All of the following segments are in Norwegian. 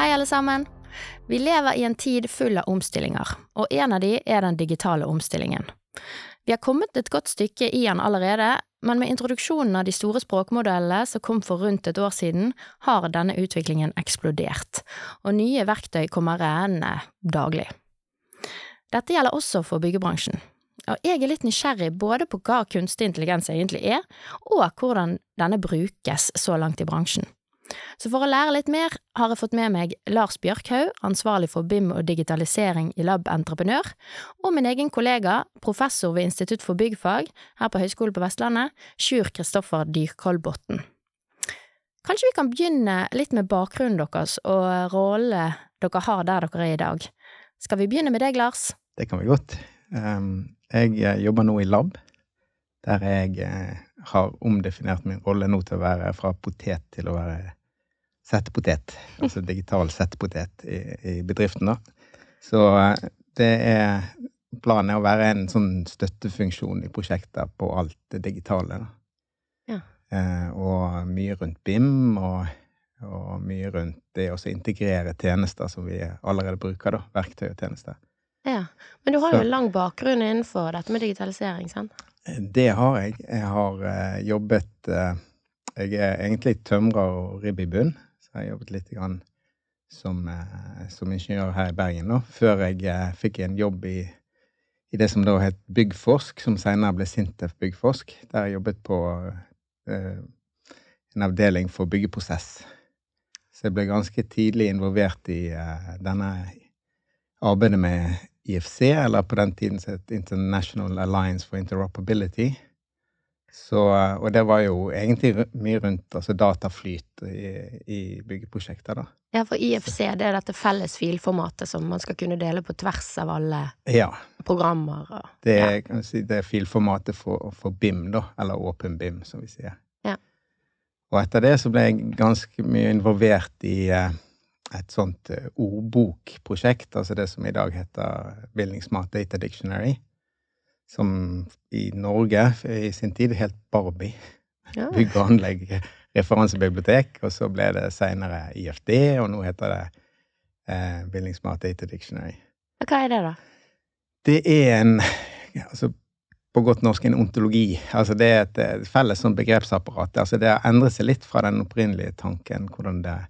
Hei, alle sammen. Vi lever i en tid full av omstillinger, og en av de er den digitale omstillingen. Vi har kommet et godt stykke i den allerede, men med introduksjonen av de store språkmodellene som kom for rundt et år siden, har denne utviklingen eksplodert, og nye verktøy kommer renende daglig. Dette gjelder også for byggebransjen. Og jeg er litt nysgjerrig både på hva kunstig intelligens egentlig er, og hvordan denne brukes så langt i bransjen. Så for å lære litt mer har jeg fått med meg Lars Bjørkhaug, ansvarlig for BIM og digitalisering i Lab Entreprenør, og min egen kollega, professor ved Institutt for byggfag her på Høgskolen på Vestlandet, Sjur Kristoffer Dyrkolbotn. Kanskje vi kan begynne litt med bakgrunnen deres og rollen dere har der dere er i dag. Skal vi begynne med deg, Lars? Det kan vi godt. Jeg eh, jobber nå i lab, der jeg eh, har omdefinert min rolle nå til å være fra potet til å være settepotet. Altså digital settepotet i, i bedriften, da. Så eh, det er Planen er å være en sånn støttefunksjon i prosjekter på alt det digitale, da. Ja. og mye rundt BIM, og, og mye rundt det å integrere tjenester som vi allerede bruker, da. Verktøy og tjenester. Ja, Men du har jo en lang bakgrunn innenfor dette med digitalisering, sant? Det har jeg. Jeg har uh, jobbet Jeg er egentlig tømrer og ribb i bunn, jeg har jobbet litt grann som, uh, som ingeniør her i Bergen, nå, før jeg fikk en jobb i, i, det som da het Byggforsk, som senere ble Sintef Byggforsk, der jeg jobbet på en avdeling for byggeprosess. Så jeg ble ganske tidlig involvert i denne arbeidet med IFC, eller på den tiden het International Alliance for Interoperability. Så, og det var jo egentlig mye rundt altså dataflyt i, i byggeprosjekter, da. Ja, for IFC det er dette felles filformatet som man skal kunne dele på tvers av alle ja. programmer. Og, det, er, ja. si, det er filformatet for, for, BIM, da, eller Åpen BIM, som vi sier. Ja. Og etter det så ble jeg ganske mye involvert i uh, et sånt eh, ordbokprosjekt, altså det som i dag heter Building Smart Data Dictionary, som i Norge i sin tid helt Barbie. Ja. Bygg og anlegg referansebibliotek, og så ble det seinere IFD, og nå heter det eh, Building Smart Data Dictionary. Hva er det, da? Det er en altså på godt norsk en ontologi. Altså det er et felles sånn begrepsapparat. Altså det har endret seg litt fra den opprinnelige tanken, hvordan det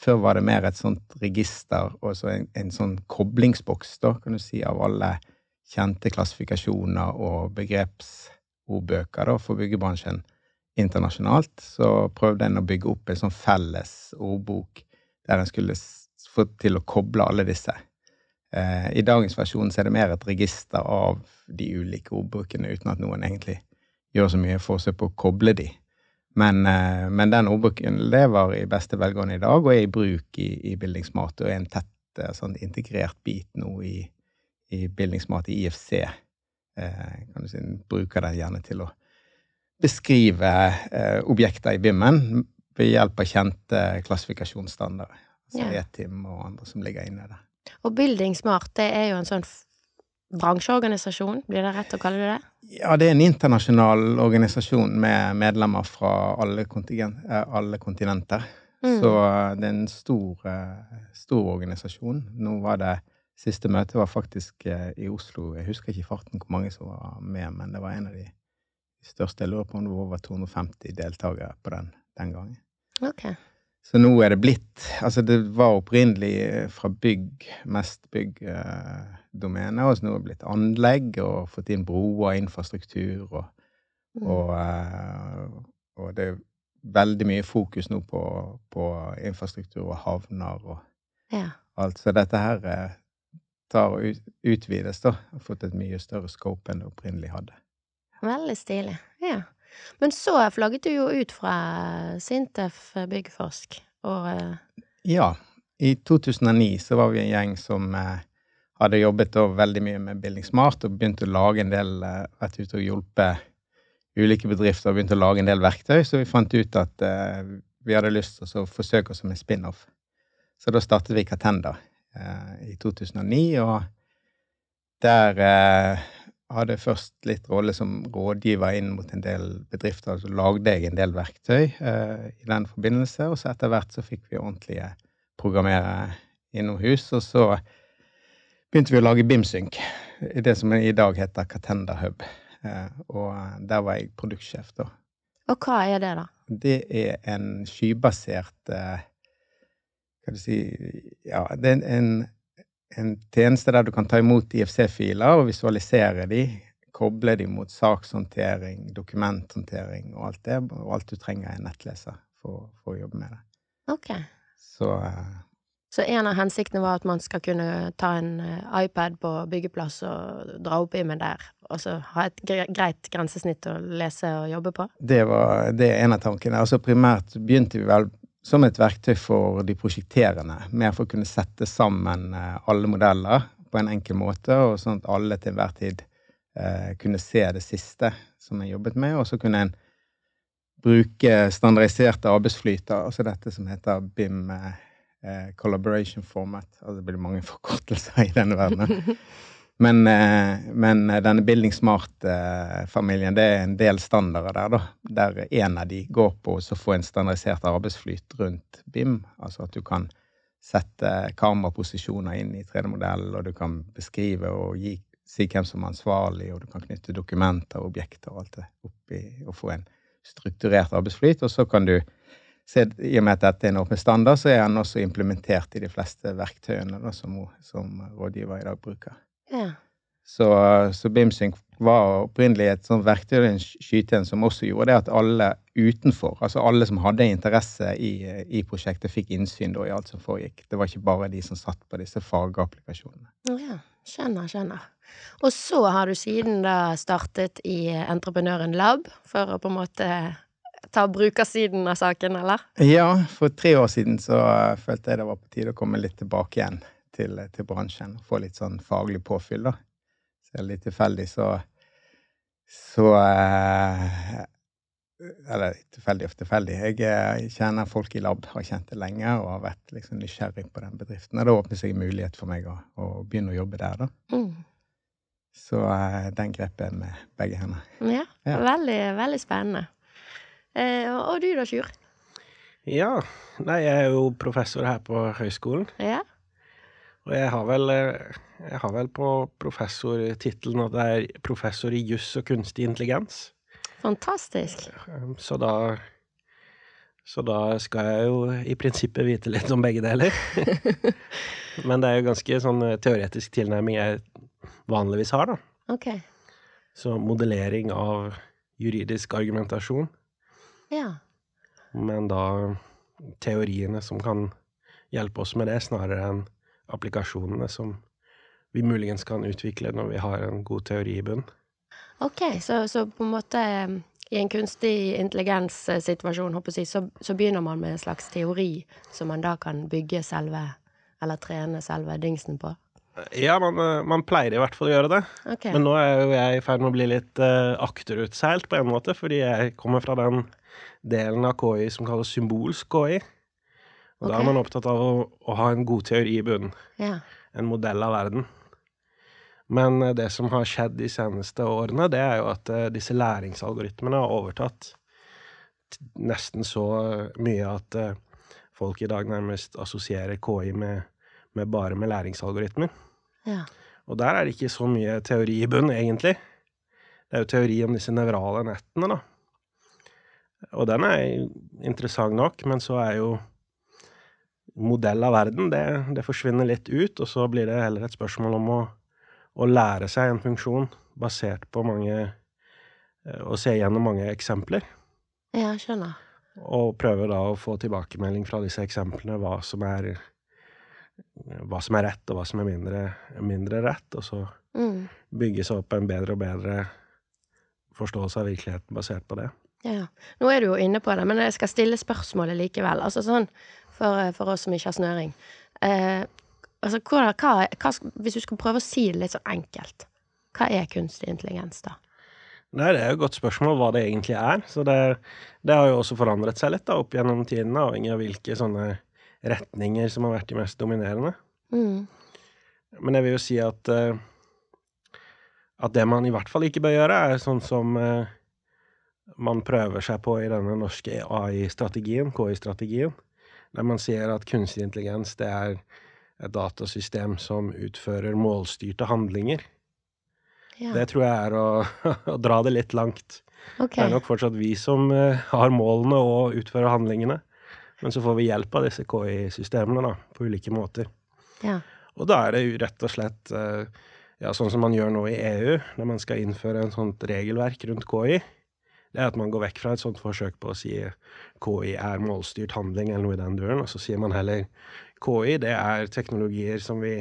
før var det mer et sånt register og så en, en sånn koblingsboks, da, kan du si, av alle kjente klassifikasjoner og begrepsordbøker for byggebransjen internasjonalt. Så prøvde en å bygge opp en sånn felles ordbok der en skulle få til å koble alle disse. Eh, I dagens versjon så er det mer et register av de ulike ordbrukene, uten at noen egentlig gjør så mye forsøk på å koble de. Men, eh, men, den ordbruken lever i beste velgående i dag, og er i bruk i, i Buildingsmart, og er en tett eh, sånn integrert bit nå i, i Buildingsmart i IFC. Eh, kan du si, Bruker den gjerne til å beskrive eh, objekter i BIM-en ved hjelp av kjente klassifikasjonsstandarder. Altså ja. ETIM og andre som ligger inne der. Og Building Smart, det er jo en sånn bransjeorganisasjon, blir det rett å kalle det det? Ja, det er en internasjonal organisasjon med medlemmer fra alle, eh, alle kontinenter. Mm. Så det er en stor, stor, organisasjon. Nå var det Siste møte var faktisk i Oslo. Jeg husker ikke i farten hvor mange som var med, men det var en av de største. Jeg lurer på om det var over 250 deltakere på den den gangen. Okay. Så nå er det blitt Altså, det var opprinnelig eh, fra bygg, mest byggdomene, eh, og så nå er det blitt anlegg og fått inn broer, infrastruktur og, mm. og, eh, og, det er veldig mye fokus nå på, på infrastruktur og havner og ja. alt. Så dette her eh, tar og utvides, da. Har fått et mye større scope enn det opprinnelig hadde. Veldig stilig. Ja. Men så flagget du jo ut fra Sintef Byggforsk, og eh, Ja. I 2009 så var vi en gjeng som eh, hadde jobbet veldig mye med Building Smart og begynte å lage en del rett Vært ute og hjulpet ulike bedrifter og begynte å lage en del verktøy, så vi fant ut at eh, vi hadde lyst til å forsøke oss som en spin-off. Så da startet vi Katenda eh, i 2009, og der eh, hadde jeg først litt rolle som rådgiver inn mot en del bedrifter. Så lagde jeg en del verktøy eh, i den forbindelse, og så etter hvert så fikk vi ordentlige programmerere innomhus. Og så begynte vi å lage Bimsynk, i det som i dag heter Katenda Hub. Eh, og der var jeg produktsjef, da. Og hva er det, da? Det er en skybasert eh, skal du si Ja, det er en, en tjeneste der du kan ta imot IFC-filer og visualisere de, koble de mot sakshåndtering, dokumenthåndtering og alt det, og alt du trenger er en nettleser for, for å jobbe med det. Ok. Så eh, Så en av hensiktene var at man skal kunne ta en eh, iPad på byggeplass og dra opp i med der, og så ha et greit grensesnitt å lese og jobbe på? det var det er en av tankene. Altså primært begynte vi vel som et verktøy for de prosjekterende, mer for å kunne sette sammen eh, alle modeller på en enkel måte, og sånn at alle til enhver tid eh, kunne se det siste som jeg jobbet med, og så kunne en bruke standardiserte arbeidsflyter, altså dette som heter BIM eh, eh, Collaboration Format. Altså det blir mange forkortelser i denne verdenen. Men, eh, men denne Building Smart-familien, det er en del standarder der, da. Der en av de går på å få en standardisert arbeidsflyt rundt BIM. Altså at du kan sette kameraposisjoner inn i 3D-modellen, og du kan beskrive og gi, si hvem som er ansvarlig, og du kan knytte dokumenter og objekter og alt det oppi, og få en strukturert arbeidsflyt. Og så kan du se, i og med at dette er en åpen standard, så er den også implementert i de fleste verktøyene da, som, som rådgiver i dag bruker. Ja. Så, så BIMSync var opprinnelig et sånt verktøy, en skytjeneste, som også gjorde det at alle utenfor, altså alle som hadde interesse i, i prosjektet, fikk innsyn i alt som foregikk. Det var ikke bare de som satt på disse fagapplikasjonene. Ja, skjønner, skjønner. Og så har du siden da startet i Entreprenøren Lab, for å på en måte ta brukersiden av saken, eller? Ja, for tre år siden så eh, følte jeg det var på tide å komme litt tilbake igjen til, til bransjen. Få litt sånn faglig påfyll, da. Så litt tilfeldig så Så eh, Eller tilfeldig og tilfeldig. Jeg eh, kjenner folk i lab, har kjent det lenge og har vært liksom nysgjerrig på den bedriften. Og det åpner seg en mulighet for meg å, å begynne å jobbe der, da. Mm. Så eh, den grep jeg med begge hender. Ja, Ja. veldig, veldig spennende. Eh, og og du da, Sjur? Ja, nei, jeg er jo professor her på høyskolen, Ja? Og jeg har vel, eh, jeg har vel på professortittelen at jeg er professor i juss og kunstig intelligens. Fantastisk. Um, Så da Så da skal jeg jo i prinsippet vite litt om begge deler. Men det er jo ganske sånn eh, teoretisk tilnærming jeg vanligvis har, da. Ok. Så modellering av juridisk argumentasjon, Ja. men da teoriene som kan hjelpe oss med det, snarere enn applikasjonene som vi muligens kan utvikle når vi har en god teori i bunn. Ok, så, så på en måte eh, i en kunstig intelligens-situasjon, si, så, så begynner man med en slags teori som man da kan bygge selve, eller trene selve dingsen på. Ja, man, eh, man pleier i hvert fall å gjøre det. Okay. Men nå er jo jeg i ferd med å bli litt uh, akterutseilt på en måte, fordi jeg kommer fra den delen av KI som kalles symbolsk KI. Og da er man opptatt av å, å ha en god teori i bunnen. Ja. En modell av verden. Men eh, det som har skjedd de seneste årene, det er jo at eh, disse læringsalgoritmene har overtatt nesten så mye at eh, folk i dag nærmest assosierer KI med, med bare med læringsalgoritmer. ja. Og der er det ikke så mye teori i bunn, egentlig. Det er jo teori om disse nevrale nettene, da. Og den er interessant nok, men så er jo modell av verden, det, det forsvinner litt ut, og så blir det heller et spørsmål om å, å lære seg en funksjon basert på mange eh, Å se gjennom mange eksempler. Ja, skjønner. Og prøve da å få tilbakemelding fra disse eksemplene hva som er hva som er rett, og hva som er mindre, mindre rett. Og så Mm. bygge seg opp en bedre og bedre forståelse av virkeligheten basert på det. Ja. Nå er du jo inne på det, men jeg skal stille spørsmålet likevel. Altså sånn, for, for oss som ikke har snøring. Eh, altså, hva, hva, hva, hvis du skal prøve å si det litt sånn enkelt, hva er kunstig intelligens, da? Nei, det er jo et godt spørsmål hva det egentlig er. Så det, det har jo også forandret seg litt da, opp gjennom tidene, avhengig av hvilke sånne retninger som har vært de mest dominerende. Mm. Men jeg vil jo si at eh, at det man i hvert fall ikke bør gjøre, er sånn som eh, man prøver seg på i denne norske AI-strategien, KI-strategien, der man sier at kunstig intelligens det er et datasystem som utfører målstyrte handlinger. Ja. Det tror jeg er å, å dra det litt langt. Okay. Det er nok fortsatt vi som eh, har målene og utfører handlingene. Men så får vi hjelp av disse KI-systemene da, på ulike måter. Ja. Og da er det jo rett og slett eh, ja, sånn som man gjør nå i EU, når man skal innføre en sånt regelverk rundt KI. Det er at man går vekk fra et sånt forsøk på å si KI er målstyrt handling, eller noe i den duren, og så sier man heller KI det er teknologier som vi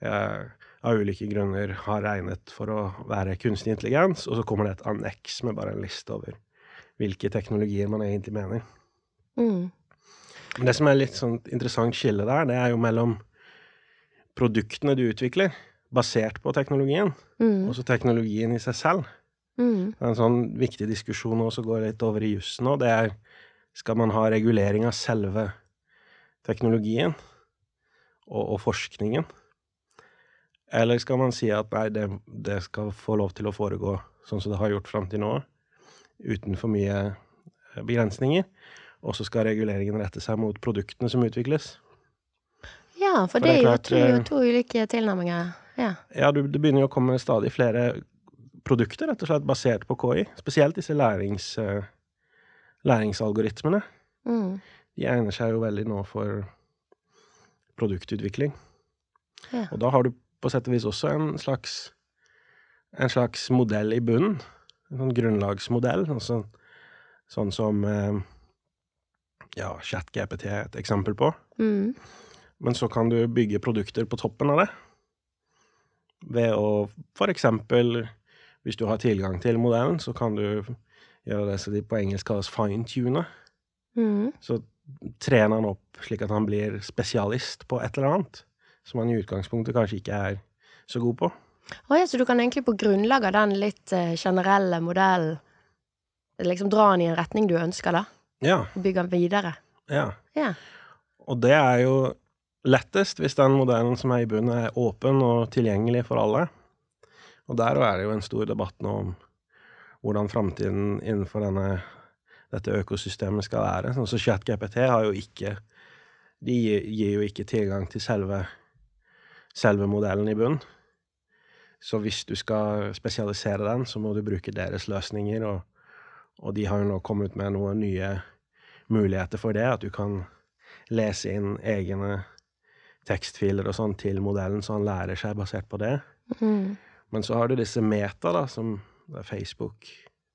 eh, av ulike grunner har regnet for å være kunstig intelligens, og så kommer det et anneks med bare en liste over hvilke teknologier man egentlig mener. Mm. Det som er litt sånn interessant skille der, det er jo mellom produktene du utvikler, basert på teknologien, Mm. og så teknologien i seg selv. Mm. Det er en sånn viktig diskusjon også, går litt over i jussen nå, det er skal man ha regulering av selve teknologien og, og forskningen? Eller skal man si at nei, det, det skal få lov til å foregå sånn som det har gjort fram til nå, uten for mye eh, begrensninger? Og så skal reguleringen rette seg mot produktene som utvikles. Ja, for, For det er jo to, eh, to ulike tilnærminger. Ja. Ja, du, det begynner jo å komme stadig flere produkter, rett og slett basert på KI. Spesielt disse lærings, eh, læringsalgoritmene. Mm. De egner seg jo veldig nå for produktutvikling. Ja. Og da har du på sett og vis også en slags, en slags modell i bunnen. En sånn grunnlagsmodell. Altså, sånn som eh, ja, ChatGPT er et eksempel på. Mm. Men så kan du bygge produkter på toppen av det. Ved å for eksempel, hvis du har tilgang til modellen, så kan du gjøre det som de på engelsk kalles fine-tune. Mm. Så trener han opp slik at han blir spesialist på et eller annet som han i utgangspunktet kanskje ikke er så god på. Oh, ja, så du kan egentlig på grunnlag av den litt eh, generelle modellen liksom dra den i en retning du ønsker, da? Ja, Og bygge den videre? ja. Ja. Og det er jo lettest hvis den modellen som er i bunnen, er åpen og tilgjengelig for alle. Og der er det jo en stor debatt nå om hvordan framtiden innenfor denne, dette økosystemet skal være. Sånn så ChatGPT har jo ikke De gir, jo ikke tilgang til selve, selve modellen i bunnen. Så hvis du skal spesialisere den, så må du bruke deres løsninger, og, og de har jo nå kommet med noen nye muligheter for det, at du kan lese inn egne tekstfiler og sånn til modellen, så han lærer seg basert på det. Mm. Men så har du disse Meta, da, som det er Facebook,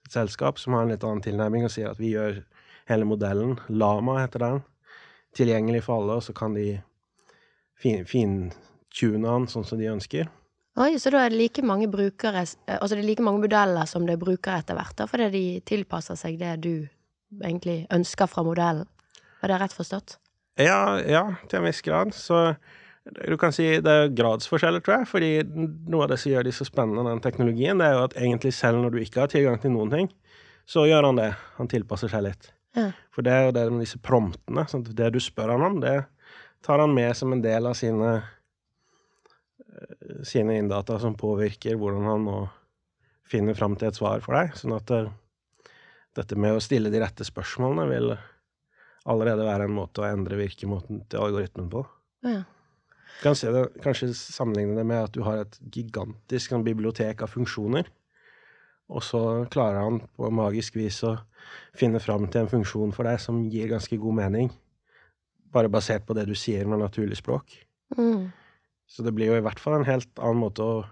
et selskap, som har en litt annen tilnærming og sier at vi gjør hele modellen, Lama heter den, tilgjengelig for alle, og så kan de fin- fintune den sånn som de ønsker. Oi, så da er det like mange brukere eh, Altså det er like mange modeller som det er brukere etter hvert, da, fordi de tilpasser seg det du egentlig ønsker fra modellen. Var det rett forstått? Ja, ja, til en viss grad. Så du kan si det er gradsforskjeller, tror jeg. Fordi noe av det som gjør de så spennende, den teknologien, det er jo at egentlig selv når du ikke har tilgang til noen ting, så gjør han det. Han tilpasser seg litt. Ja. For det er jo det med disse promptene. Sånn det du spør han om, det tar han med som en del av sine eh, sine inndata som påvirker hvordan han nå finner fram til et svar for deg. Sånn at eh, dette med å stille de rette spørsmålene vil allerede være en måte å endre virkemåten til algoritmen på. Ja. Du kan se det, kanskje sammenligne det med at du har et gigantisk sånn, bibliotek av funksjoner, og så klarer han på magisk vis å finne fram til en funksjon for deg som gir ganske god mening, bare basert på det du sier med naturlig språk. Mm. Så det blir jo i hvert fall en helt annen måte å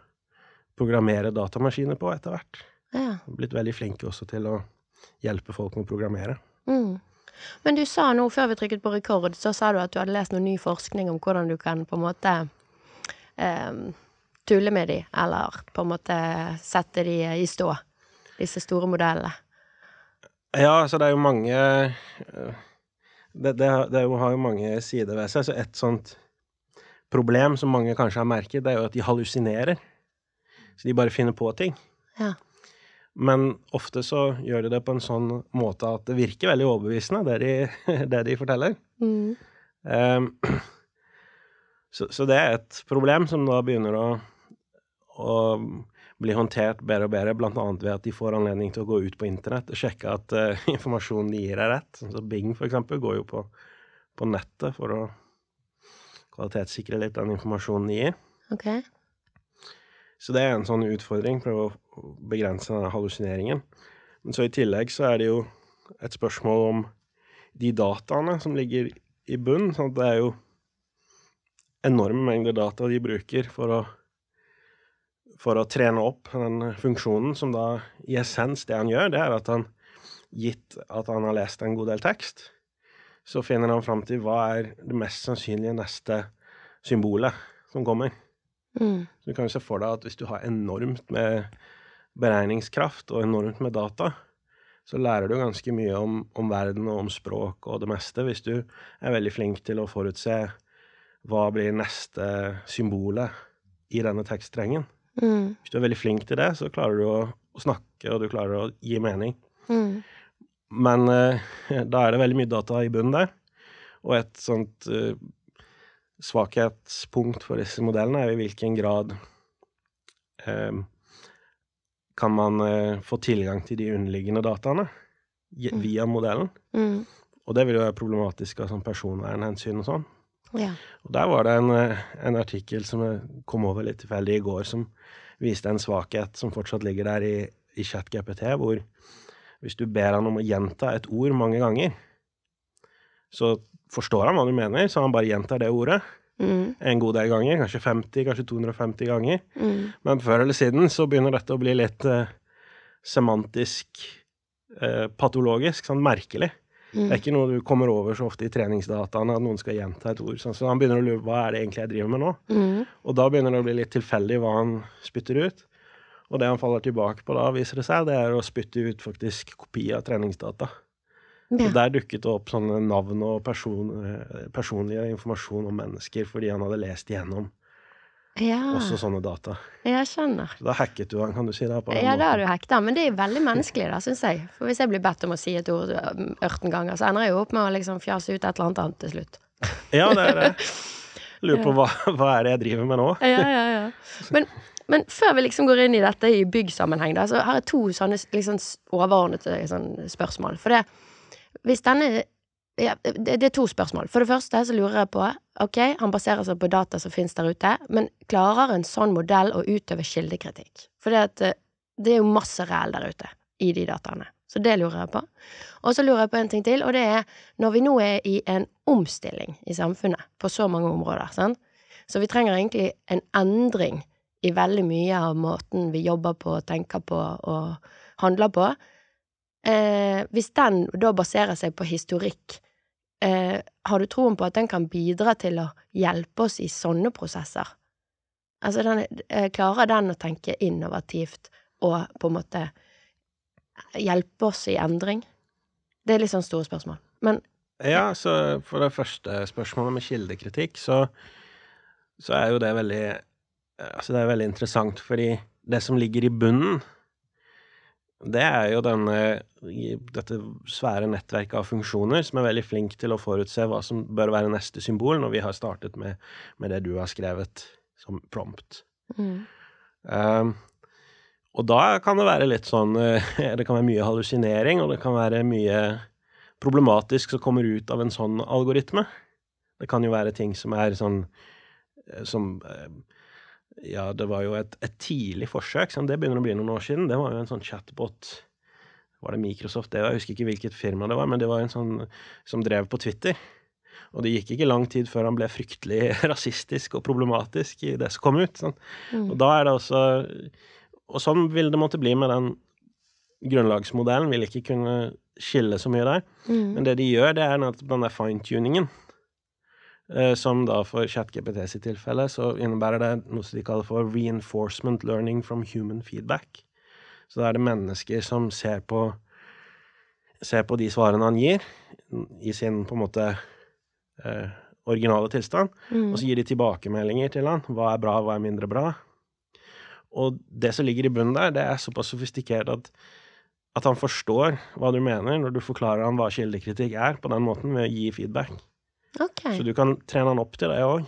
programmere datamaskiner på etter hvert. ja. Blitt veldig flinke også til å hjelpe folk med å programmere. Mm. Men du sa nå, før vi trykket på rekord, så sa du at du hadde lest noe ny forskning om hvordan du kan på en måte em, tulle med de, eller på en måte sette de i stå, disse store modellene. Ja, altså det er jo mange Det, Det, det, jo, har jo mange sider ved seg. Så et sånt problem som mange kanskje har merket, det er jo at de hallusinerer. Så de bare finner på ting. Ja. Men ofte så gjør de det på en sånn måte at det virker veldig overbevisende, det de, det de forteller. Mm. Um, så, så, det er et problem som da begynner å, å bli håndtert bedre og bedre, annet ved at de får anledning til å gå ut på internett og sjekke at uh, informasjonen de gir, er rett. Så Bing, eksempel, går jo på, på nettet for å kvalitetssikre litt den informasjonen de gir. Okay. Så det er en sånn utfordring, prøve å begrense denne hallusineringen. Men så i tillegg så er det jo et spørsmål om de dataene som ligger i bunn. sånn at det er jo enorme mengder data de bruker for å, for å trene opp den funksjonen, som da i essens det han gjør, det er at han, gitt at han har lest en god del tekst, så finner han fram til hva er det mest sannsynlige neste symbolet som kommer. Mm. Så du kan jo se for deg at hvis du har enormt med beregningskraft og enormt med data, så lærer du ganske mye om, om, verden og om språk og det meste hvis du er veldig flink til å forutse hva blir neste symbolet i denne tekststrengen. Mm. Hvis du er veldig flink til det, så klarer du å, å snakke, og du klarer å gi mening. Mm. Men uh, da er det veldig mye data i bunnen der, og et sånt eh, svakhetspunkt for disse modellene er i hvilken grad eh, kan man eh, få tilgang til de underliggende dataene Mm. via modellen. Mm. Og det vil jo være problematisk av sånn personvernhensyn og sånn. Ja. Og der var det en, eh, en artikkel som jeg kom over litt tilfeldig i går, som viste en svakhet som fortsatt ligger der i, i ChatGPT, hvor hvis du ber han om å gjenta et ord mange ganger, så forstår han hva du mener, så han bare gjentar det ordet Mm. en god del ganger, kanskje 50, kanskje 250 ganger. Mm. Men før eller siden så begynner dette å bli litt eh, semantisk eh, patologisk, sånn merkelig. Mm. Det er ikke noe du kommer over så ofte i treningsdataene, at noen skal gjenta et ord. Sånn, så han begynner å lure hva er det egentlig jeg driver med nå? Mm. Og da begynner det å bli litt tilfeldig hva han spytter ut. Og det han faller tilbake på da, viser det seg, det er å spytte ut faktisk kopi av treningsdata. Ja. Så der dukket det opp sånne navn og person, personlig personlige informasjon om mennesker fordi han hadde lest igjennom ja. også sånne data. Jeg skjønner. Så da hacket du han, kan du si. det på Ja, da har du hacket han. men det er veldig menneskelig, da, syns jeg. For hvis jeg blir bedt om å si et ord um, ørten ganger, så ender jeg jo opp med å liksom fjase ut et eller annet annet til slutt. Ja, det er det. Lurer på hva, hva er det jeg driver med nå? Ja, ja, ja. Men, men før vi liksom går inn i dette i byggsammenheng, da, så har jeg to sånne liksom overordnede sånn spørsmål. For det Hvis denne ja, det, er to spørsmål. For det første så lurer jeg på Ok, han baserer seg på data som finnes der ute, men klarer en sånn modell å utøve kildekritikk? For det, eh, det er jo masse ræl der ute i de dataene. Så det lurer jeg på. Og så lurer jeg på en ting til, og det er når vi nå er i en omstilling i samfunnet på så mange områder, sant? så vi trenger egentlig en endring i veldig mye av måten vi jobber på, tenker på og handler på. Eh, hvis den da baserer seg på historikk, eh, har du troen på at den kan bidra til å hjelpe oss i sånne prosesser? Altså, den, eh, klarer den å tenke innovativt og på en måte hjelpe oss i endring? Det er litt sånn store spørsmål. Men Ja, så for det første spørsmålet med kildekritikk, så, så er jo det veldig Altså, det er veldig interessant, fordi det som ligger i bunnen, det er jo denne, dette svære nettverket av funksjoner som er veldig flink til å forutse hva som bør være neste symbol, når vi har startet med, med det du har skrevet som prompt. mm, Um, og da kan det være litt sånn eh, Det kan være mye hallusinering, og det kan være mye problematisk som kommer ut av en sånn algoritme. Det kan jo være ting som er sånn eh, Som eh, Ja, det var jo et, et tidlig forsøk, sånn, det begynner å bli noen år siden. Det var jo en sånn chatbot Var det Microsoft? Det var, jeg husker ikke hvilket firma det var, men det var en sånn som drev på Twitter. Og det gikk ikke lang tid før han ble fryktelig rasistisk og problematisk i det som kom ut. Sånn. mm, Og da er det også Og sånn vil det måtte bli med den grunnlagsmodellen. Vil ikke kunne skille så mye der. mm, Men det de gjør, det er den der fine-tuningen, som da for ChatGPT sitt tilfelle, så innebærer det noe som de kaller for reinforcement learning from human feedback. Så da er det mennesker som ser på ser på de svarene han gir, i sin på en måte eh, originale tilstand, Mm. og så gir de tilbakemeldinger til han. Hva er bra, hva er mindre bra? Og det som ligger i bunnen der, det er såpass sofistikert at, at han forstår hva du mener når du forklarer han hva kildekritikk er, på den måten, ved å gi feedback. Ok. Så du kan trene han opp til det òg.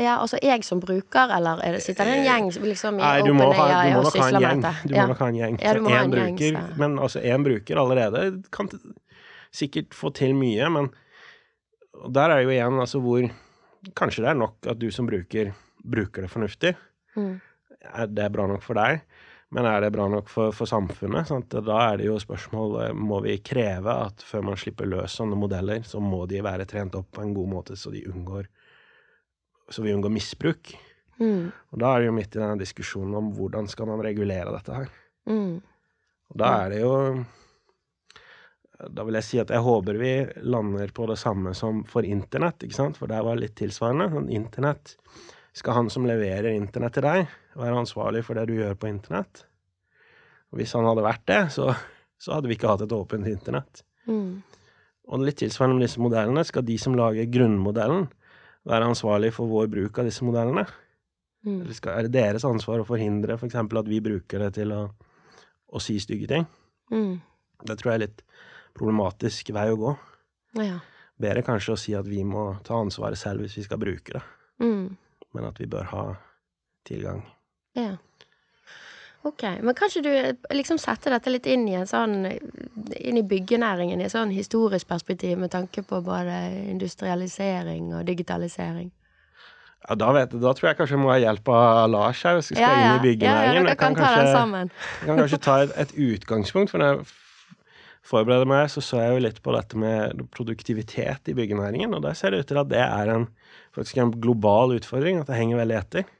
Ja, altså jeg som bruker, eller er det, sitter det en gjeng liksom i Nei, du må, ha, du må nok ha en gjeng. Du må nok ha en gjeng. Ja, du må ha én en gjeng, bruker, så- men altså én bruker allerede kan sikkert få til mye, men der er det jo igjen altså hvor Kanskje det er nok at du som bruker, bruker det fornuftig. Mm. Er det bra nok for deg? Men er det bra nok for, for samfunnet? Sant? Da er det jo spørsmål eh, Må vi kreve at før man slipper løs sånne modeller, så må de være trent opp på en god måte, så de unngår Så vi unngår misbruk? Mm. Og da er det jo midt i denne diskusjonen om hvordan skal man regulere dette her. Mm. Og da er det jo Da vil jeg si at jeg håper vi lander på det samme som for internett, ikke sant? For der var det litt tilsvarende. Sånn internett Skal han som leverer internett til deg, være ansvarlig for det du gjør på internett? Og hvis han hadde vært det, så, så hadde vi ikke hatt et åpent internett. Mm. Og litt tilsvarende med disse modellene, skal de som lager grunnmodellen, være ansvarlig for vår bruk av disse modellene? Mm. Eller skal, er det deres ansvar å forhindre f.eks. For at vi bruker det til å, å si stygge ting? Mm. Det tror jeg er litt problematisk vei å gå. Ja. Bedre kanskje å si at vi må ta ansvaret selv hvis vi skal bruke det, Mm. men at vi bør ha tilgang. Ja. Ok, men kan ikke du liksom sette dette litt inn i en sånn inn i byggenæringen i et sånn historisk perspektiv med tanke på både industrialisering og digitalisering? Ja, da, vet, da tror jeg kanskje jeg må ha hjelp av Lars her hvis vi skal inn i Ja, ja, kan, kan ta kanskje, kan kanskje ta et, et utgangspunkt, for når jeg forbereder meg, så så jeg jo litt på dette med produktivitet i byggenæringen, og der ser det ut til at det er en, faktisk en global utfordring, at det henger veldig etter.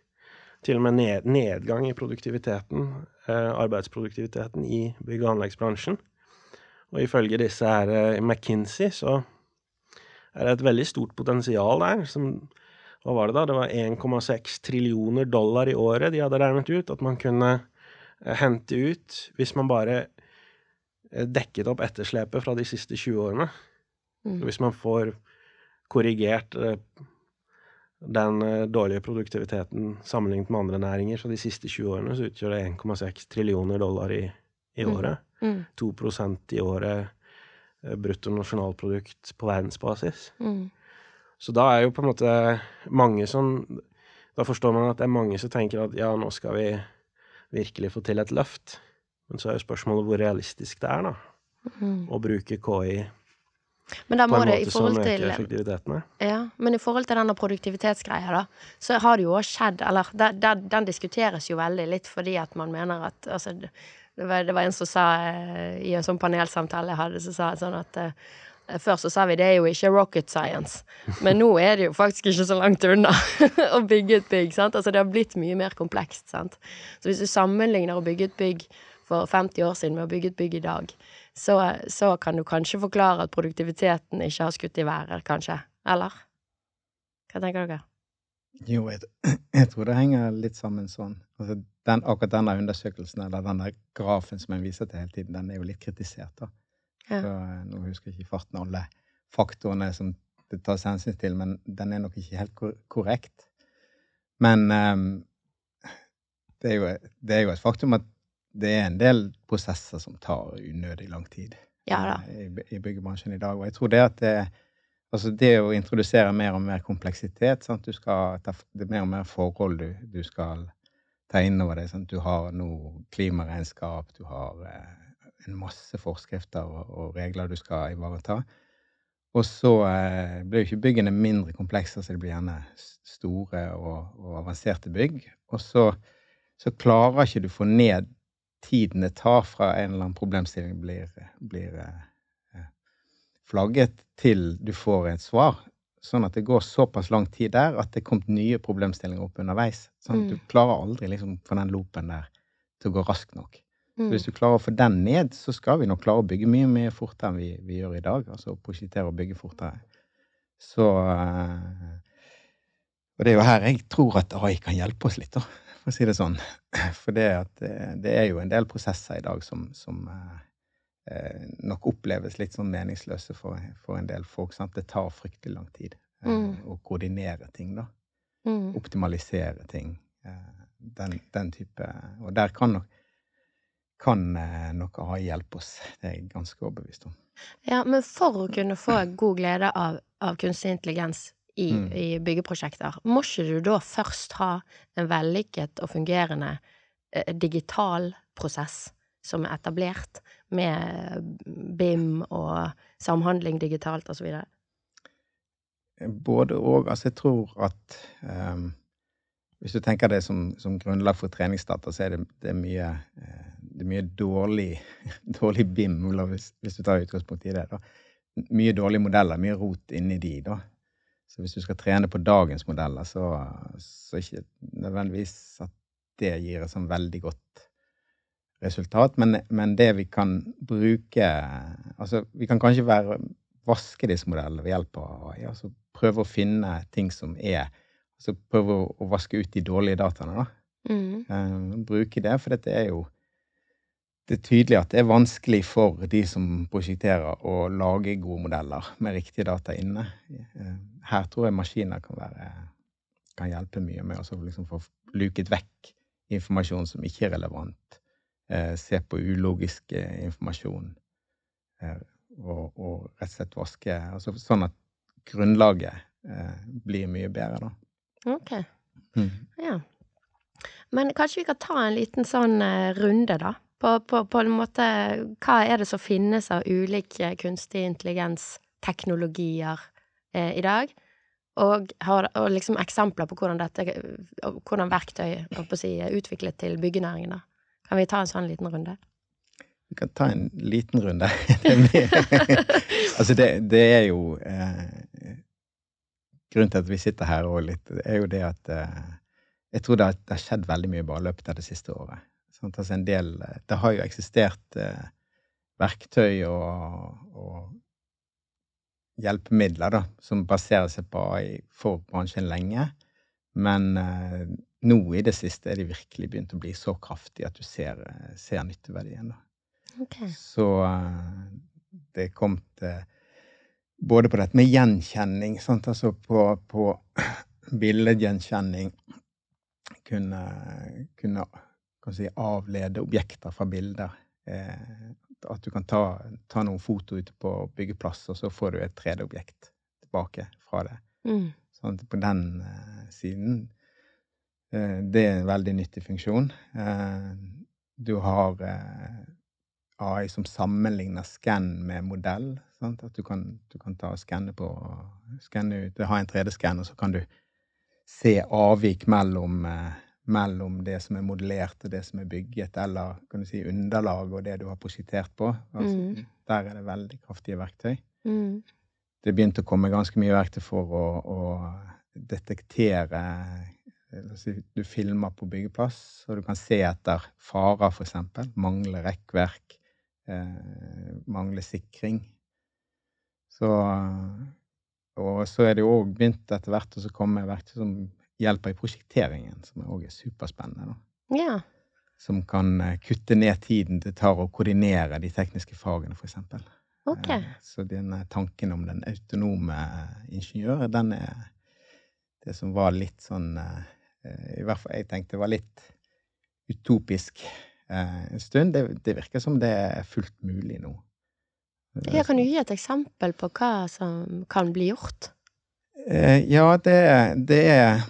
Til og med nedgang i produktiviteten, eh, arbeidsproduktiviteten i bygg- og anleggsbransjen. Og ifølge disse her eh, McKinsey så er det et veldig stort potensial der. Som, hva var det da? Det var 1,6 trillioner dollar i året de hadde regnet ut at man kunne eh, hente ut hvis man bare dekket opp etterslepet fra de siste 20 årene. Mm. Hvis man får korrigert den eh, dårlige produktiviteten sammenlignet med andre næringer, så de siste 20 årene så utgjør det 1,6 trillioner dollar i, i Mm. året. Mm. 2% i året bruttonasjonalprodukt på verdensbasis. Mm. Så da er jo på en måte mange som Da forstår man at det er mange som tenker at ja, nå skal vi virkelig få til et løft. Men så er jo spørsmålet hvor realistisk det er, da. Mm. Å bruke KI Men da på en en det i måte som øker til effektiviteten. Ja, men i forhold til denne produktivitetsgreia, da, så har det jo også skjedd Eller den, den, diskuteres jo veldig litt fordi at man mener at Altså, det var, det var en som sa eh, i en sånn panelsamtale jeg hadde, så sa sånn at eh, Før så sa vi det er jo ikke rocket science, men nå er det jo faktisk ikke så langt unna å bygge et bygg. sant? Altså Det har blitt mye mer komplekst. sant? Så hvis du sammenligner å bygge et bygg for 50 år siden med å bygge et bygg i dag, så, så kan du kanskje forklare at produktiviteten ikke har skutt i været, kanskje? Eller? Hva tenker dere? Jo, jeg, jeg tror det henger litt sammen sånn. Altså, den, akkurat denne undersøkelsen, eller denne grafen som jeg viser til hele tiden, den er jo litt kritisert, da. Ja. Så, eh, nå husker jeg ikke i farten alle faktorene som det tas hensyn til, men den er nok ikke helt kor korrekt. Men um, det, er jo, det er jo et faktum at det er en del prosesser som tar unødig lang tid Ja eh, i, i byggebransjen i dag. Og jeg tror det at det, altså det å introdusere mer og mer kompleksitet sant? Du skal ta, Det er mer og mer forhold du, du skal ta inn over deg. Sant? Du har nå klimaregnskap, du har eh, en masse forskrifter og, og regler du skal ivareta. Og så eh, blir jo ikke byggene mindre komplekse, så det blir gjerne store og, og avanserte bygg. Og så, så klarer ikke du få ned tiden det tar fra en eller annen problemstilling blir, blir eh, flagget til du får et svar. Sånn at det går såpass lang tid der at det er kommet nye problemstillinger opp underveis. Sånn at Mm. du klarer aldri liksom få den loopen der til å gå raskt nok. Så Mm. hvis du klarer å få den ned, så skal vi nok klare å bygge mye mye fortere enn vi, vi gjør i dag. Altså prosjektere og bygge fortere. Så eh, Og det er jo her jeg tror at AI kan hjelpe oss litt, da, for å si det sånn. For det, at, eh, det er jo en del prosesser i dag som, som eh, nok oppleves litt sånn meningsløse for, for en del folk. Sant? Det tar fryktelig lang tid eh, Mm. å koordinere ting, da. Mm. Optimalisere ting. Eh, den, den type Og der kan nok kan eh, noe AI hjelpe oss. Det er jeg ganske overbevist om. Ja, men for å kunne få god glede av, av kunstig intelligens i, Mm. i byggeprosjekter, må ikke du da først ha en vellykket og fungerende eh, digital prosess som er etablert, med BIM og samhandling digitalt videre? Både og. Altså, jeg tror at um, Hvis du tenker det som, som grunnlag for treningsdata, så er det, det er mye, eh, det er mye dårlig, dårlig BIM, hvis du tar utgangspunkt i det. da. Mye dårlige modeller, mye rot inni de. da. Så hvis du skal trene på dagens modeller, så, så ikke nødvendigvis at det gir et sånn veldig godt resultat. Men, men det vi kan bruke Altså, vi kan kanskje være vaske disse modellene ved hjelp av AI. Altså prøve å finne ting som er Altså prøve å, å vaske ut de dårlige dataene, da. Mm. Uh, bruke det, for dette er jo Det er tydelig at det er vanskelig for de som prosjekterer, å lage gode modeller med riktige data inne. Eh, her tror jeg maskiner kan være kan hjelpe mye med å liksom få luket vekk informasjon som ikke er relevant. Eh, se på ulogisk eh, informasjon. Eh, og, og rett og slett vaske altså Sånn at grunnlaget eh, blir mye bedre, da. Ok, Mm. ja. Men kanskje vi kan ta en liten sånn runde, da? På, på, på en måte Hva er det som finnes av ulike kunstig intelligens-teknologier eh, i dag? Og, har, og liksom eksempler på hvordan dette Hvordan verktøy si, er utviklet til byggenæringen, da. Kan vi ta en sånn liten runde? Vi kan ta en liten runde. Det altså, det, det er jo eh, Grunnen til at vi sitter her og litt, er jo det at eh, jeg tror det har, det har skjedd veldig mye bare i løpet av det siste året. Sånn, Altså en del, det har jo eksistert eh, verktøy og, og hjelpemidler da, som baserer seg på AI for bransjen lenge. Men eh, nå i det siste er de virkelig begynt å bli så kraftige at du ser, eh, ser nytteverdien. da. Så eh, det kom til Både på dette med gjenkjenning, sant? altså på, på billedgjenkjenning Kunne, kunne kan si, avlede objekter fra bilder. Eh, at du kan ta, ta noen foto ute på byggeplass, og så får du et 3D-objekt tilbake fra det. Mm. Sånn på den eh, siden Det er en veldig nyttig funksjon. Eh, du har eh, AI som sammenligner skann med modell. Sant? At du kan, du kan ta og skanne på skanne ut, Ha en 3D-skann, og så kan du se avvik mellom, eh, mellom det som er modellert og det som er bygget, eller kan du si underlag og det du har prosjektert på. Altså, Mm. Der er det veldig kraftige verktøy Mm. det begynte å komme ganske mye verktøy for å, å detektere Du filmer på byggeplass, og du kan se etter farer, eksempel. Mangle rekkverk, eh, mangle sikring. Så Og så er det jo òg begynt etter hvert å så komme verktøy som hjelper i prosjekteringen, som òg er superspennende. da. Ja. Som kan eh, kutte ned tiden det tar å koordinere de tekniske fagene, for eksempel. Eh, Så denne tanken om den autonome ingeniør, den er det som var litt sånn eh, I hvert fall jeg tenkte var litt utopisk eh, en stund. Det, det virker som det er fullt mulig nå. Jeg kan du gi et eksempel på hva som kan bli gjort? Eh, Ja, det, det er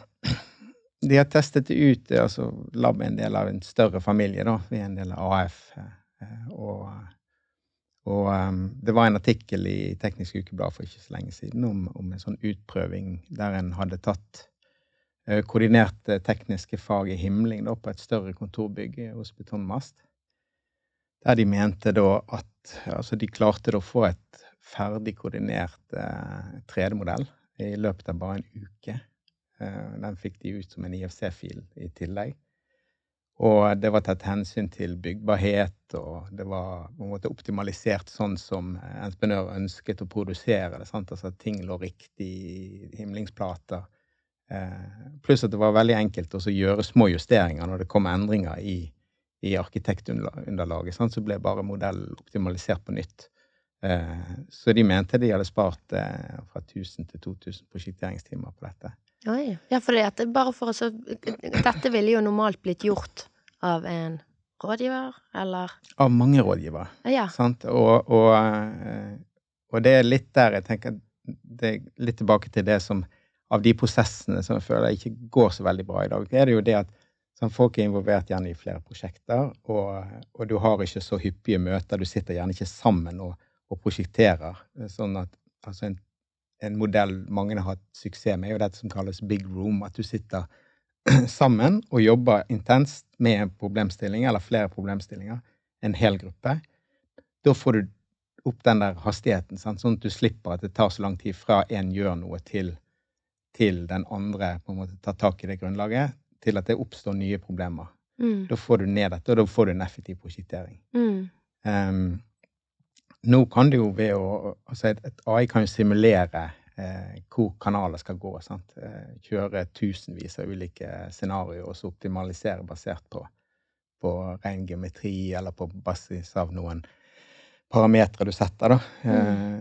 De har testet det ut. Altså, Lab er en del av en større familie, da. Vi er en del av AF. eh, Og, og em, det var en artikkel i Teknisk Ukeblad for ikke så lenge siden om, om en sånn utprøving der en hadde tatt eh, koordinerte tekniske fag i himling da, på et større kontorbygg hos Betonmast. Der de mente da at Altså, de klarte da å få et ferdig koordinert eh, 3D-modell i løpet av bare en uke. Eh, Den fikk de ut som en IFC-fil i tillegg. Og det var tatt hensyn til byggbarhet, og det var på en måte optimalisert sånn som entreprenør ønsket å produsere det. sant? Altså at ting lå riktig i himlingsplater. Eh, pluss at det var veldig enkelt å gjøre små justeringer når det kom endringer i, i arkitektunderlaget. Sant? Så ble bare modellen optimalisert på nytt. Eh, så de mente de hadde spart eh, fra 1000 til 2000 prosjekteringstimer på dette. Oi. Ja, for det, bare for å så Dette ville jo normalt blitt gjort av en rådgiver, eller? Av mange rådgivere. Ja. Sant? Og, og, og det er litt der jeg tenker Det er litt tilbake til det som Av de prosessene som jeg føler ikke går så veldig bra i dag, er det jo det at sånn, folk er involvert gjerne i flere prosjekter, og, og, du har ikke så hyppige møter. Du sitter gjerne ikke sammen og, og prosjekterer. Sånn at altså en, en modell mange har hatt suksess med, er jo dette som kalles big room. At du sitter sammen og jobber intenst med en problemstilling eller flere problemstillinger, en hel gruppe, da får du opp den der hastigheten, sant? sånn at du slipper at det tar så lang tid fra en gjør noe til, til den andre på en måte tar tak i det grunnlaget, til at det oppstår nye problemer. Mm. Da får du ned dette, og da får du en effektiv prosjektering. Mm. Um, nå kan det jo ved å Altså, et, et AI kan jo simulere eh, hvor kanaler skal gå. Sant? Eh, kjøre tusenvis av ulike scenarioer og så optimalisere basert på, på ren geometri eller på basis av noen parametere du setter, da. Eh,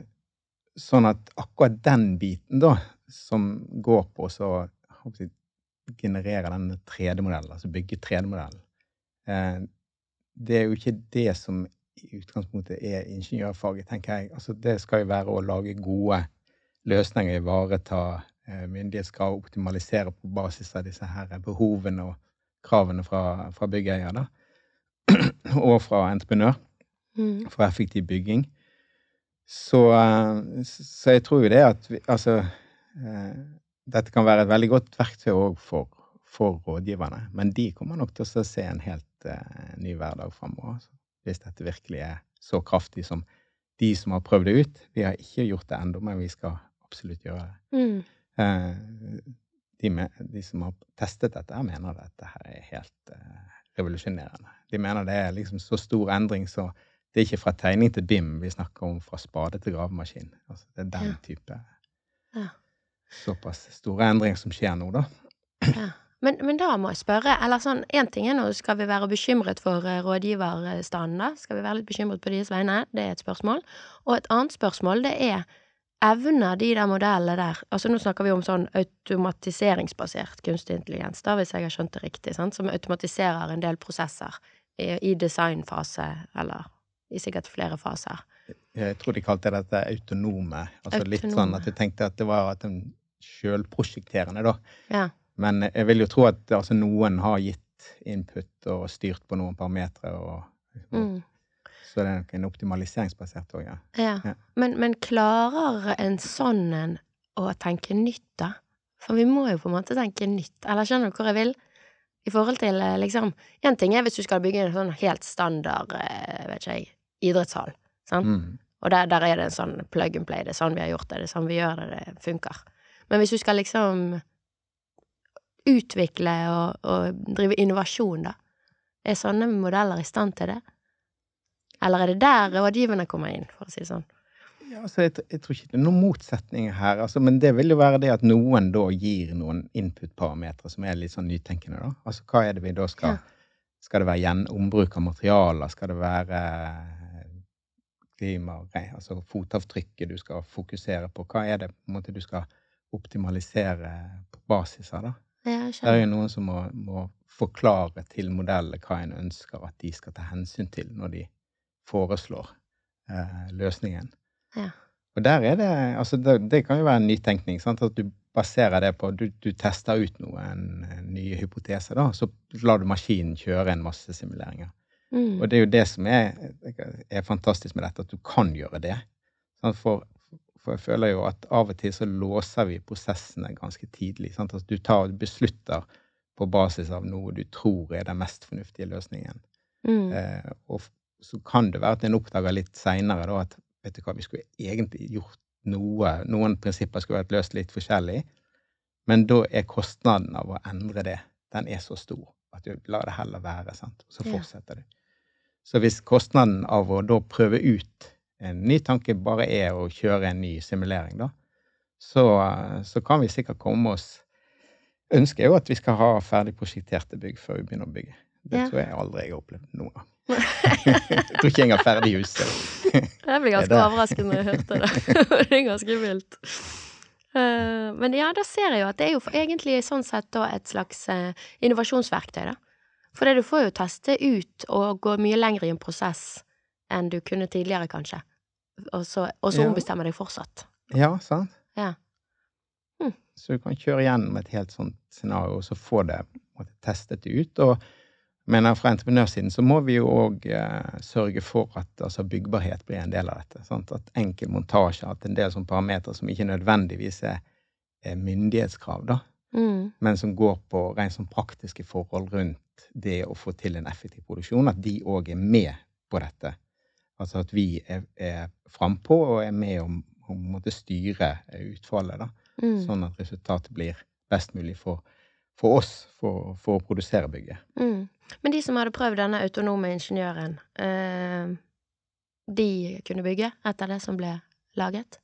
sånn at akkurat den biten, da, som går på å generere denne 3D-modellen, altså bygge 3D-modellen, eh, det er jo ikke det som i utgangspunktet er ingeniørfaget, tenker jeg. Altså, det skal jo være å lage gode løsninger ivareta eh, myndighetskrav, optimalisere på basis av disse her behovene og kravene fra, fra byggeier, da. og fra entreprenør, Mm. for effektiv bygging. Så, eh, så jeg tror jo det at vi, altså eh, Dette kan være et veldig godt verktøy òg for, for rådgiverne, men de kommer nok til å se en helt uh, ny hverdag framover. Altså, hvis dette virkelig er så kraftig som de som har prøvd det ut. Vi har ikke gjort det ennå, men vi skal absolutt gjøre det. Mm. Eh, de, med, de, som har testet dette, mener at dette her er helt uh, revolusjonerende. De mener det er liksom så stor endring, så det er ikke fra tegning til BIM vi snakker om fra spade til gravemaskin. Altså, det er den Ja. type Ja. såpass store endringer som skjer nå, da. Ja. Men, men da må jeg spørre, eller sånn, én ting er nå, skal vi være bekymret for eh, rådgiverstanden, da? Skal vi være litt bekymret på deres vegne? Det er et spørsmål. Og et annet spørsmål, det er evner de der modellene der Altså nå snakker vi om sånn automatiseringsbasert kunstig intelligens, da, hvis jeg har skjønt det riktig, sant? som automatiserer en del prosesser i, i designfase, eller i sikkert flere faser. Jeg tror de kalte dette autonome. Altså litt sånn at du tenkte at det var at den sjølprosjekterende, da. Ja. Men jeg vil jo tro at altså, noen har gitt input og styrt på noen parametere, og, og, Mm. så det er nok en optimaliseringsbasert òg, ja. Ja. Ja. Men, men klarer en sånn en å tenke nytt, da? For vi må jo på en måte tenke nytt. Eller skjønner du hvor jeg vil? I forhold til eh, liksom En ting er hvis du skal bygge en sånn helt standard, eh, vet ikke jeg, idrettshall. Sant? Mm. Og der, der er det en sånn plug and play. Det er sånn vi har gjort det. Det er sånn vi gjør det. Det funker. Men hvis du skal liksom utvikle og, og drive innovasjon, da, er sånne modeller i stand til det? Eller er det der rådgiverne kommer inn, for å si det sånn? Ja, altså, jeg, jeg tror ikke det er noen motsetninger her, altså, men det vil jo være det at noen da gir noen input-parametere som er litt sånn nytenkende, da. Altså hva er det vi da skal Ja. Skal det være gjenombruk av materialer? Skal det være eh, klima, re- altså fotavtrykket du skal fokusere på? Hva er det måte du skal optimalisere på basis av, da? Ja, Det er jo noen som må, må forklare til modellene hva en ønsker at de skal ta hensyn til når de foreslår eh, løsningen. Ja. Og der er det Altså, det, det kan jo være en nytenkning. Sant? At du baserer det på Du, du tester ut noen eh, nye hypoteser, da, så lar du maskinen kjøre en masse simuleringer. Mm. Og det er jo det som er, er fantastisk med dette, at du kan gjøre det. For, for jeg føler jo at av og til så låser vi prosessene ganske tidlig. Sant? At du tar beslutter på basis av noe du tror er den mest fornuftige løsningen. Mm. Eh, og så kan det være at en oppdager litt seinere at vet du hva, vi skulle egentlig gjort noe Noen prinsipper skulle vært løst litt forskjellig, men da er kostnaden av å endre det, den er så stor at du lar det heller være, sant. Og så Ja. fortsetter du. Så hvis kostnaden av å da prøve ut en ny tanke bare er å kjøre en ny simulering, da, så, så kan vi sikkert komme oss Ønsket er jo at vi skal ha ferdig prosjekterte bygg før vi begynner å bygge. Det Ja. tror jeg aldri jeg har opplevd noen gang. jeg tror ikke jeg har ferdig huset. Jeg ble ganske Det er overrasket når jeg hørte det. det er ganske vilt. Eh, men ja, da ser jeg jo at det er jo egentlig sånn sett da et slags eh, innovasjonsverktøy, da. For du får jo teste ut og gå mye lenger i en prosess enn du kunne tidligere, kanskje. Og så, og så Ja. deg fortsatt. Ja, sant? Ja. Hm. Så du kan kjøre gjennom et helt sånt scenario, og så få det måtte, testet ut. Og mener fra entreprenørsiden så må vi jo òg eh, sørge for at altså, byggbarhet blir en del av dette. Sant? At enkel montasje, at en del sånne parametere som ikke nødvendigvis er myndighetskrav, da, Mm. men som går på rent sånn praktiske forhold rundt det å få til en effektiv produksjon, at de òg er med på dette. Altså at vi er, er frampå og er med om å måtte styre utfallet, da. Mm. Sånn at resultatet blir best mulig for, for oss for, for å produsere bygget. Mm. Men de som hadde prøvd denne autonome ingeniøren, eh, de kunne bygge etter det som ble laget?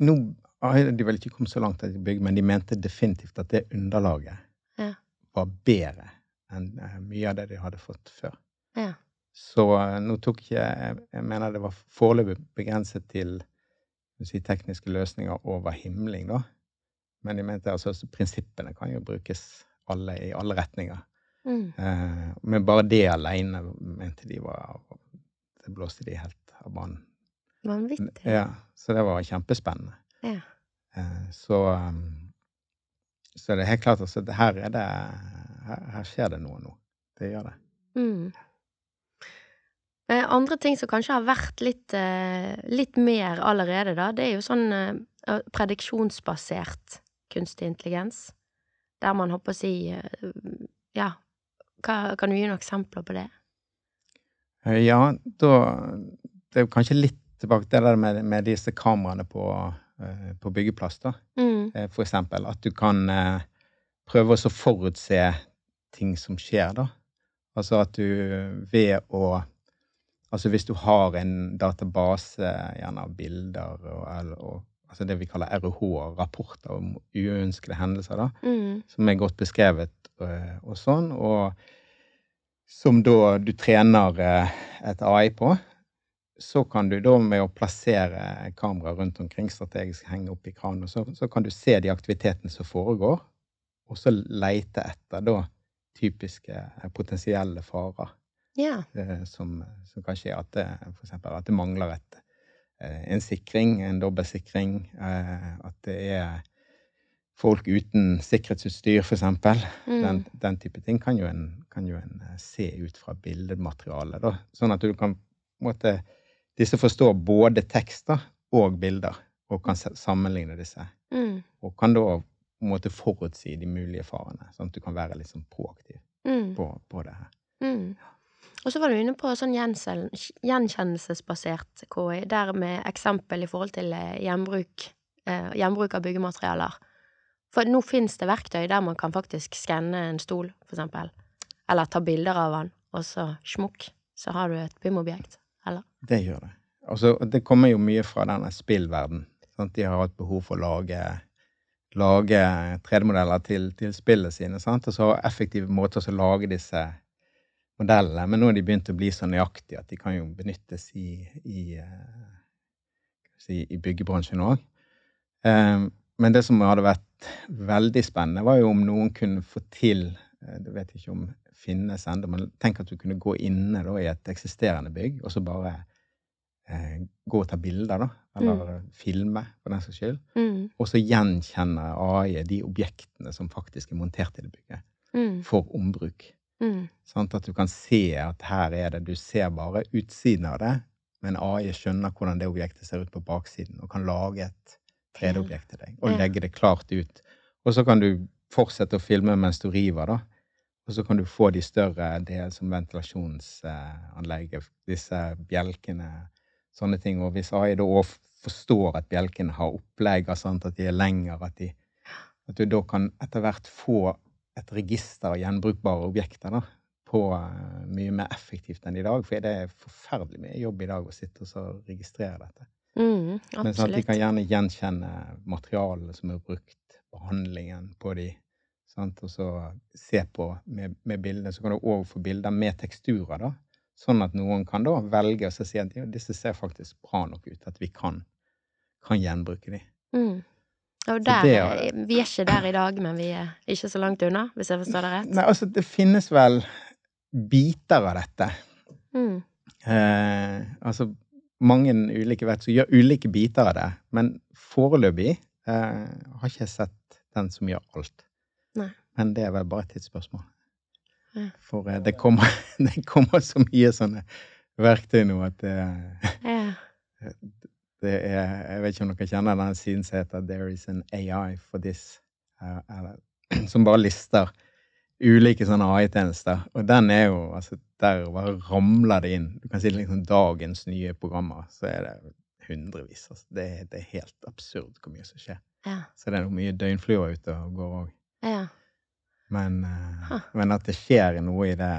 Nå de vel ikke kommet så langt at de bygde, men de mente definitivt at det underlaget Ja. var bedre enn eh, mye av det de hadde fått før. Ja. Så eh, nå tok ikke Jeg jeg mener det var foreløpig begrenset til si, tekniske løsninger over himling, da. Men de mente altså så prinsippene kan jo brukes alle i alle retninger. Mm. Eh, men bare det aleine mente de var Det blåste de helt av banen. Vanvittig. Ja, så det var kjempespennende. Ja. Eh, så um, Så det er helt klart altså, her er det her, her skjer det noe nå. Det gjør det. Mm. Eh, Andre ting som kanskje har vært litt, eh, litt mer allerede, da, det er jo sånn eh, prediksjonsbasert kunstig intelligens. Der man håper å si eh, Ja, kan du gi noen eksempler på det? Eh, Ja, da Det er jo kanskje litt tilbake til det der med, med disse kameraene på, eh, på byggeplass, da. Mm. Eh, For eksempel at du kan eh, prøve å forutse ting som skjer, da. Altså at du ved å Altså hvis du har en database, gjerne av bilder og, og altså det vi kaller RH-rapporter om uønskede hendelser, da, Mm. som er godt beskrevet og, og sånn, og som da du trener eh, et AI på, så kan du da med å plassere kamera rundt omkring strategisk henge opp i kranen, så, så kan du se de aktivitetene som foregår, og så leite etter da typiske eh, potensielle farer Ja. eh, som, som kan skje. At det, for eksempel at det mangler et, eh, en sikring, en dobbeltsikring. Eh, at det er folk uten sikkerhetsutstyr, eksempel. Mm. Den, den type ting kan jo en, kan jo en eh, se ut fra bildematerialet. Da. Sånn at du kan på en måte, Disse forstår både tekster og bilder, og kan sammenligne disse. Mm. Og kan da på en måte forutsi de mulige farene, sånn at du kan være litt sånn proaktiv Mm. på, på det her. Mm. Og så var du inne på sånn gjenkjennelsesbasert KI, der med eksempel i forhold til eh, gjenbruk, eh, gjenbruk av byggematerialer. For nå finnes det verktøy der man kan faktisk skanne en stol, for eksempel, eller ta bilder av den, og så smukk, så har du et bymobjekt, eller? Det gjør det. Altså, det kommer jo mye fra denne spillverden. Sant? De har hatt behov for å lage, lage 3D-modeller til, til spillene sine, sant? og så har effektive måter å lage disse modellene. Men nå har de begynt å bli så nøyaktige at de kan jo benyttes i, i, eh, si, i byggebransjen òg. Men det som hadde vært veldig spennende, var jo om noen kunne få til Jeg Det vet jeg ikke om finnes ennå, men tenk at du kunne gå inne da, i et eksisterende bygg, og så bare eh, gå og ta bilder, da. Eller filme, for den saks skyld. Mm. Og så gjenkjenne AI de objektene som faktisk er montert i det bygget, Mm. for ombruk. Mm. Sant? At du kan se at her er det Du ser bare utsiden av det, men AI skjønner hvordan det objektet ser ut på baksiden, og kan lage et 3D-objekt til deg, og legge det klart ut. Og så kan du fortsette å filme mens du river, da. Og så kan du få de større det som ventilasjonsanlegget, disse bjelkene, sånne ting. Og hvis AI da òg forstår at bjelkene har opplegg, sant, at de er lengre, at, de, at du da kan etter hvert få et register av gjenbrukbare objekter da, på eh, mye mer effektivt enn i dag. For det er forferdelig mye jobb i dag å sitte og så registrere dette. Mm. Men sånn at de kan gjerne gjenkjenne materialene som er brukt, behandlingen på de, Sant? Og så se på med, med bildene. Så kan du få bilder med teksturer, da. Sånn at noen kan da velge å si at ja, disse ser faktisk bra nok ut, at vi kan, kan gjenbruke de. Mm. Og der, det er- vi er ikke der i dag, men vi er ikke så langt unna, hvis jeg forstår det rett. Nei, altså, det finnes vel biter av dette. Mm. Eh, altså mange ulike verk som gjør ulike biter av det, men foreløpig eh, har ikke jeg sett den som gjør alt. Men det er vel bare et tidsspørsmål. Ja. For eh, det, kommer, det kommer så mye sånne verktøy nå at det, Ja. det er Jeg vet ikke om dere kjenner den siden som heter There is an AI for this, uh, eller, som bare lister ulike sånne AI-tjenester. Og den er jo altså Der bare ramler det inn. Du kan si liksom dagens nye programmer, så er det hundrevis. Altså. Det, det er helt absurd hvor mye som skjer. Ja. Så det er mye døgnfluer ute og går òg. ja. Men, eh, Huh. men at det skjer noe i det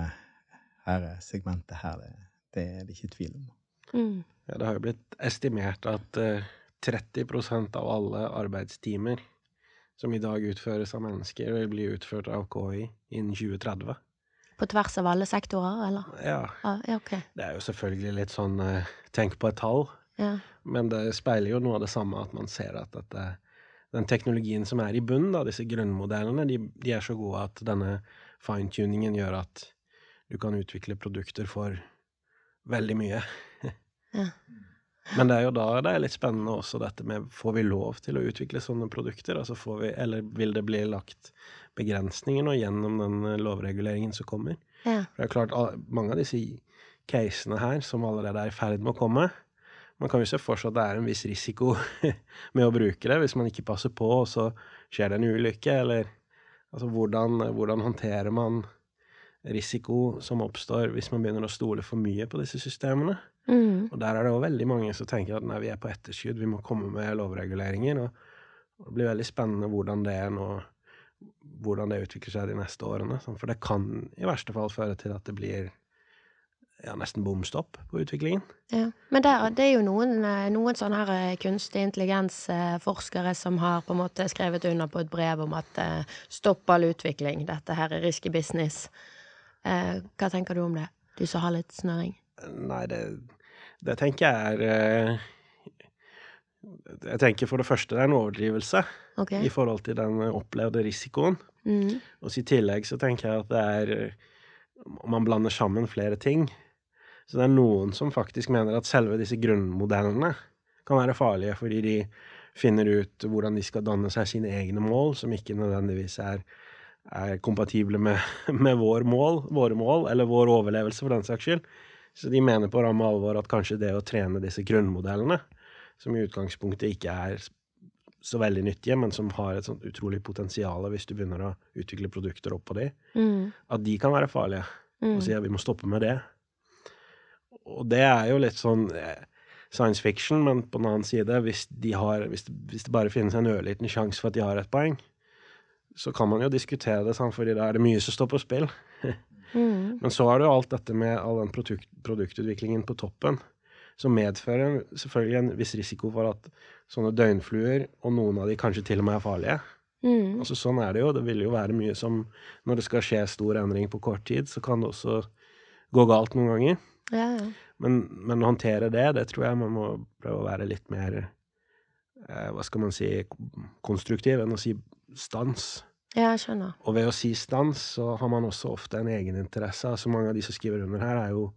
her segmentet her, det, det er det ikke tvil om. Mm. Ja, det har jo blitt estimert at uh, 30% av alle arbeidstimer som i dag utføres av mennesker, vil bli utført av KI innen 2030. På tvers av alle sektorer, eller? Ja, Ja, okay. det er jo selvfølgelig litt sånn uh, tenk på et tall, Ja. men det speiler jo noe av det samme at man ser at dette, den teknologien som er i bunnen, da, disse grunnmodellene, de, de er så gode at denne fine-tuningen gjør at du kan utvikle produkter for veldig mye. Ja. Men det er jo da det er litt spennende også dette med får vi lov til å utvikle sånne produkter, altså får vi, eller vil det bli lagt begrensninger nå gjennom den eh, lovreguleringen som kommer? Ja. For det er klart, mange av disse casene her som allerede er i ferd med å komme, man kan jo se for seg at det er en viss risiko med å bruke det hvis man ikke passer på, og så skjer det en ulykke, eller altså hvordan, hvordan håndterer man risiko som oppstår hvis man begynner å stole for mye på disse systemene? Mm. Og der er det òg veldig mange som tenker at nei, vi er på etterskudd, vi må komme med lovreguleringer. Og, og det blir veldig spennende hvordan det er nå, hvordan det utvikler seg de neste årene. sånn, For det kan i verste fall føre til at det blir ja, nesten bom stopp på utviklingen. Ja. Men der, det er jo noen, eh, noen sånne her eh, kunstig intelligens-forskere som har på en måte skrevet under på et brev om at eh, stopp all utvikling, dette her er risky business. Eh, hva tenker du om det, du som har litt snøring? Nei, det, det tenker jeg er eh, Jeg tenker for det første det er en overdrivelse okay. i forhold til den opplevde risikoen. Mm. Og i tillegg så tenker jeg at det er eh, Man blander sammen flere ting. Så det er noen som faktisk mener at selve disse grunnmodellene kan være farlige fordi de finner ut hvordan de skal danne seg sine egne mål, som ikke nødvendigvis er, er kompatible med, med vår mål, våre mål, eller vår overlevelse for den saks skyld. Så de mener på ramme alvor at kanskje det å trene disse grunnmodellene, som i utgangspunktet ikke er så veldig nyttige, men som har et sånt utrolig potensial hvis du begynner å utvikle produkter oppå de, Mm. at de kan være farlige. Mm. Og si at vi må stoppe med det. Og det er jo litt sånn eh, science fiction, men på den annen side, hvis, de har, hvis, hvis det bare finnes en ørliten sjanse for at de har et poeng, så kan man jo diskutere det, sant? fordi da er det mye som står på spill. Mm. Men så har det jo alt dette med all den produkt, produktutviklingen på toppen, som medfører selvfølgelig en viss risiko for at sånne døgnfluer, og noen av de kanskje til og med er farlige. Mm. Altså Sånn er det jo. Det vil jo være mye som Når det skal skje stor endring på kort tid, så kan det også gå galt noen ganger. Ja, ja. Men, men å håndtere det, det tror jeg man må prøve å være litt mer eh, Hva skal man si konstruktiv enn å si stans. ja, jeg skjønner. Og ved å si stans, så har man også ofte en egeninteresse. Altså mange av de som skriver under her, er jo,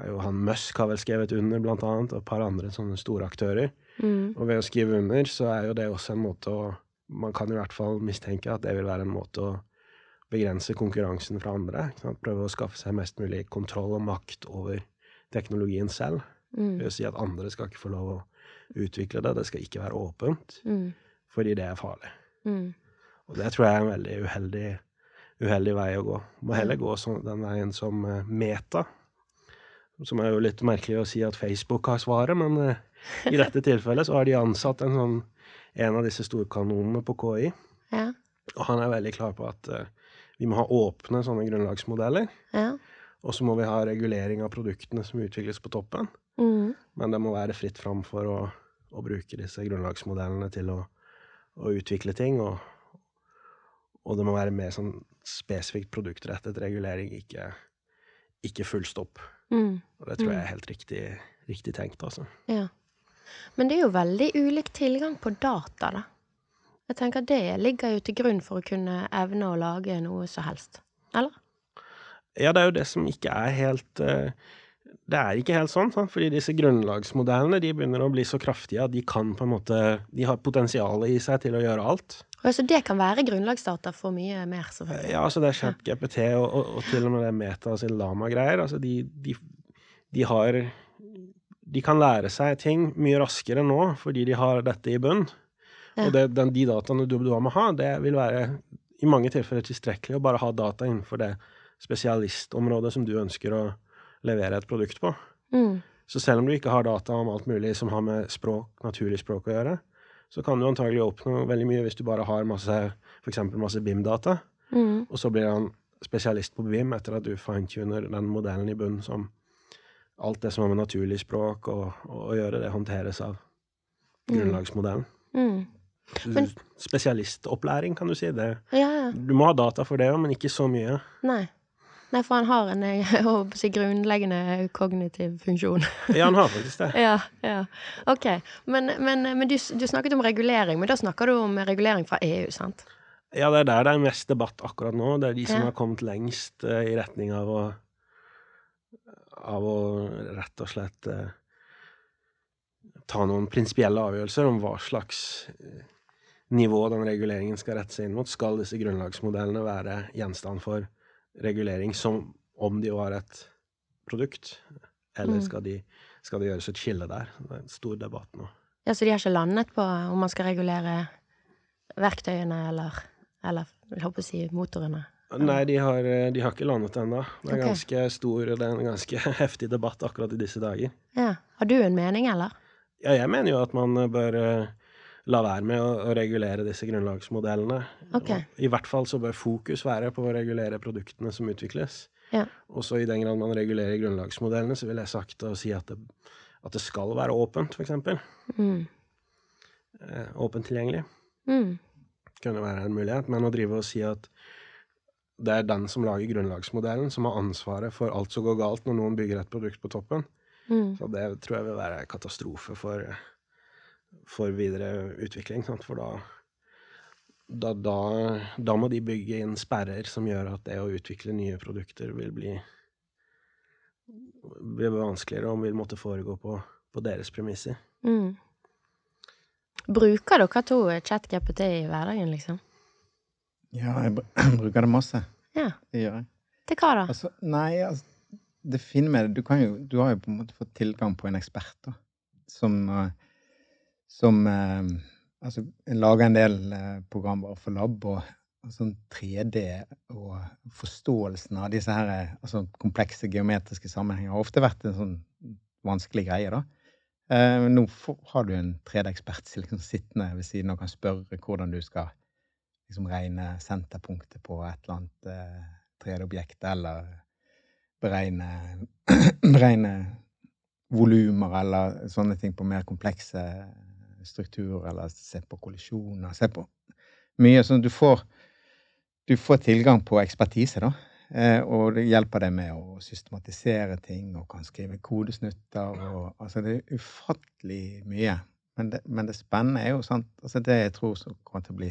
er jo han Musk har vel skrevet under, blant annet, og et par andre sånne store aktører. Mm. Og ved å skrive under, så er jo det også en måte å Man kan i hvert fall mistenke at det vil være en måte å begrense konkurransen fra andre. Prøve å skaffe seg mest mulig kontroll og makt over teknologien selv. Mm. Ved å si at andre skal ikke få lov å utvikle det, det skal ikke være åpent, Mm. fordi det er farlig. Mm. Og det tror jeg er en veldig uheldig, uheldig vei å gå. Må heller gå sånn, den veien som eh, Meta. Som er jo litt merkelig å si at Facebook har svaret, men uh, i dette tilfellet så har de ansatt en sånn en av disse storkanonene på KI. Ja. Og han er veldig klar på at eh, vi må ha åpne sånne grunnlagsmodeller. Ja. Og så må vi ha regulering av produktene som utvikles på toppen. Mm. Men det må være fritt fram for å, å bruke disse grunnlagsmodellene til å, å utvikle ting og, og det må være mer sånn spesifikt produktrettet regulering, ikke, ikke full stopp. Mm. Og det tror jeg Mm. er helt riktig, riktig tenkt, altså. Ja. Men det er jo veldig ulik tilgang på data, da. Jeg tenker det ligger jo til grunn for å kunne evne å lage noe som helst. Eller? Ja, det er jo det som ikke er helt eh, Det er ikke helt sånn, fordi disse grunnlagsmodellene de begynner å bli så kraftige at de kan på en måte De har potensialet i seg til å gjøre alt. Og så det kan være grunnlagsdata for mye mer, selvfølgelig. Ja, altså det er ChatGPT og, og, og til og med det Meta og sin Lama-greier. Altså de, de, de har De kan lære seg ting mye raskere nå fordi de har dette i bunn. Ja. Og det, den, de dataene du, du må ha, det vil være i mange tilfeller tilstrekkelig å bare ha data innenfor det spesialistområdet som du ønsker å levere et produkt på. Mm. Så selv om du ikke har data om alt mulig som har med språk, naturlig språk å gjøre, så kan du antagelig oppnå veldig mye hvis du bare har masse, eksempel masse BIM-data, Mm. og så blir han spesialist på BIM etter at du fine-tuner den modellen i bunnen som alt det som har med naturlig språk å, å gjøre, det håndteres av Mm. grunnlagsmodellen. Mm. Men- Spesialistopplæring, kan du si. Det. Ja, ja. Du må ha data for det òg, men ikke så mye. Nei. Nei, for han har en jeg håper si, grunnleggende kognitiv funksjon. Ja, han har faktisk det. ja, ja. Ok. Men, men, men du, du snakket om regulering, men da snakker du om regulering fra EU, sant? Ja, det er der det er mest debatt akkurat nå. Det er de som Ja. har kommet lengst uh, i retning av å Av å rett og slett uh, ta noen prinsipielle avgjørelser om hva slags eh, nivå den reguleringen skal rette seg inn mot. Skal disse grunnlagsmodellene være gjenstand for regulering som om de var et produkt, eller Mm. skal, de, skal det gjøres et skille der? Det er en stor debatt nå. Ja, Så de har ikke landet på om man skal regulere verktøyene eller, eller jeg håper å si motorene? Nei, de har, de har ikke landet ennå. Det er okay. ganske stor, det er en ganske heftig debatt akkurat i disse dager. Ja. Har du en mening, eller? Ja, jeg mener jo at man bør eh, la være med å, å regulere disse grunnlagsmodellene. Okay. I hvert fall så bør fokus være på å regulere produktene som utvikles. Ja. Og så i den grad man regulerer grunnlagsmodellene, så vil jeg sagt å si at det, at det skal være åpent, eksempel. Mm. Eh, åpent tilgjengelig. Mm. kunne være en mulighet, men å drive og si at det er den som lager grunnlagsmodellen, som har ansvaret for alt som går galt når noen bygger et produkt på toppen. Mm. Så det tror jeg vil være katastrofe for, for videre utvikling. Sant? For da, da, da, da må de bygge inn sperrer som gjør at det å utvikle nye produkter vil bli, bli vanskeligere og vil måtte foregå på, på deres premisser. Mm. Bruker dere to ChatGPT i hverdagen, liksom? Ja, jeg bruker det masse. Ja. Det gjør jeg. Til hva da? Altså, nei, altså Det fine med det Du, kan jo, du har jo på en måte fått tilgang på en ekspert, da. Som eh, Som eh, Altså, en lager en del eh, programmer for lab, og, og sånn 3D og forståelsen av disse her eh, altså, komplekse geometriske sammenhenger har ofte vært en sånn vanskelig greie, da. Eh, nå for, har du en 3D-ekspert liksom, sittende ved siden og kan spørre hvordan du skal liksom, regne senterpunktet på et eller annet eh, 3D-objekt, eller beregne, beregne volumer eller sånne ting på mer komplekse strukturer, eller se på kollisjoner, se på mye sånn du får Du får tilgang på ekspertise, da. Eh, og det hjelper deg med å systematisere ting, og kan skrive kodesnutter, og altså det er ufattelig mye. Men det, men det spennende er jo sant altså Det jeg tror som kommer til å bli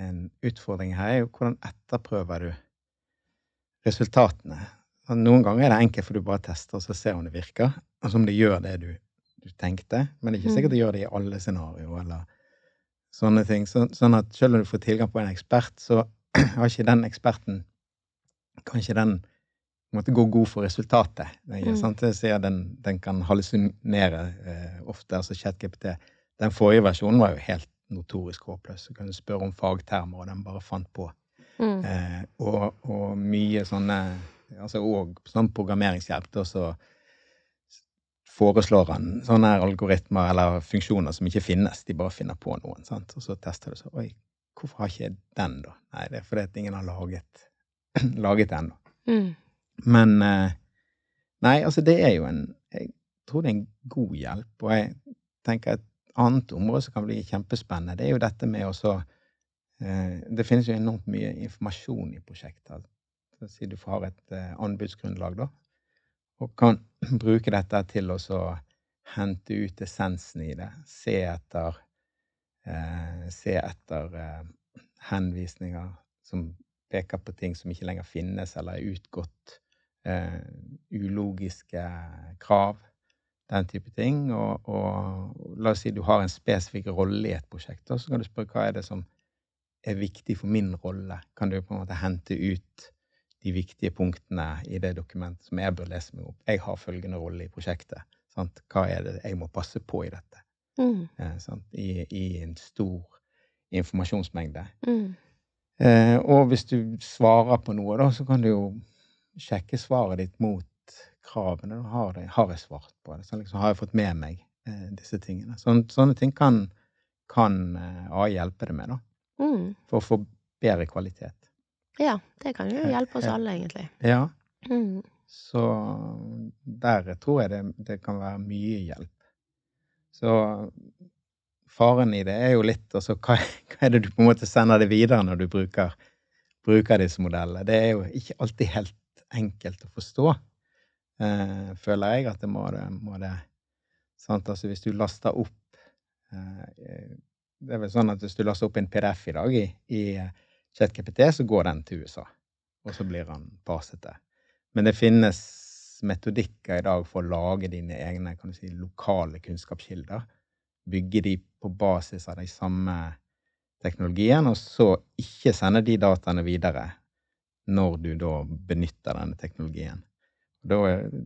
en utfordring her, er jo hvordan etterprøver du resultatene. Noen ganger er det enkelt, for du bare tester og så ser om det virker. Altså om det gjør det du, du tenkte. Men det er ikke sikkert du gjør det i alle scenarioer, eller sånne ting. Så, sånn at selv om du får tilgang på en ekspert, så har ikke den eksperten Kan ikke den måtte gå god for resultatet. Gir, Mm. sant? Jeg sier den, den kan hallusinere eh, ofte. Altså ChatGPT Den forrige versjonen var jo helt notorisk håpløs. Så kan du spørre om fagtermer, og den bare fant på. Mm. Eh, og, og mye sånne Altså òg sånn programmeringshjelp. Da så foreslår han sånne algoritmer eller funksjoner som ikke finnes. De bare finner på noen. sant? Og så tester du så Oi, hvorfor har ikke jeg den, da? Nei, det er fordi at ingen har laget, laget den, da. Mm. Men eh, Nei, altså, det er jo en Jeg tror det er en god hjelp, og jeg tenker et annet område som kan bli kjempespennende, det er jo dette med å så eh, Det finnes jo enormt mye informasjon i prosjekter. Så Si du har et eh, anbudsgrunnlag, da, og kan bruke dette til å hente ut essensen i det. Se etter eh, Se etter eh, henvisninger som peker på ting som ikke lenger finnes, eller er utgått. Eh, ulogiske krav. Den type ting. Og, og la oss si du har en spesifikk rolle i et prosjekt, Da, så kan du spørre hva er det som er viktig for min rolle. Kan du på en måte hente ut de viktige punktene i det dokumentet som jeg bør lese meg opp. Jeg har følgende rolle i prosjektet. Sant? Hva er det jeg må passe på i dette? Mm. Eh, sant? I, I en stor informasjonsmengde. Mm. Eh, og hvis du svarer på noe, da, så kan du jo sjekke svaret ditt mot kravene. Har, det, har jeg svart på det? Så liksom, har jeg fått med meg eh, disse tingene? Sånn, sånne ting kan, kan eh, AI hjelpe deg med, da. Mm. For å få bedre kvalitet. Ja, det kan jo hjelpe oss alle, egentlig. Ja, Mm. så der tror jeg det, det kan være mye hjelp. Så faren i det er jo litt altså, hva, hva er det du på en måte sender det videre når du bruker, bruker disse modellene? Det er jo ikke alltid helt enkelt å forstå, eh, føler jeg at det må det. Må det sant? Altså hvis du laster opp eh, Det er vel sånn at hvis du laster opp en PDF i dag i, i ChatGPT, så går den til USA. Og så blir han basete. Men det finnes metodikker i dag for å lage dine egne si, lokale kunnskapskilder. Bygge de på basis av de samme teknologien, og så ikke sende de dataene videre når du da benytter denne teknologien. Da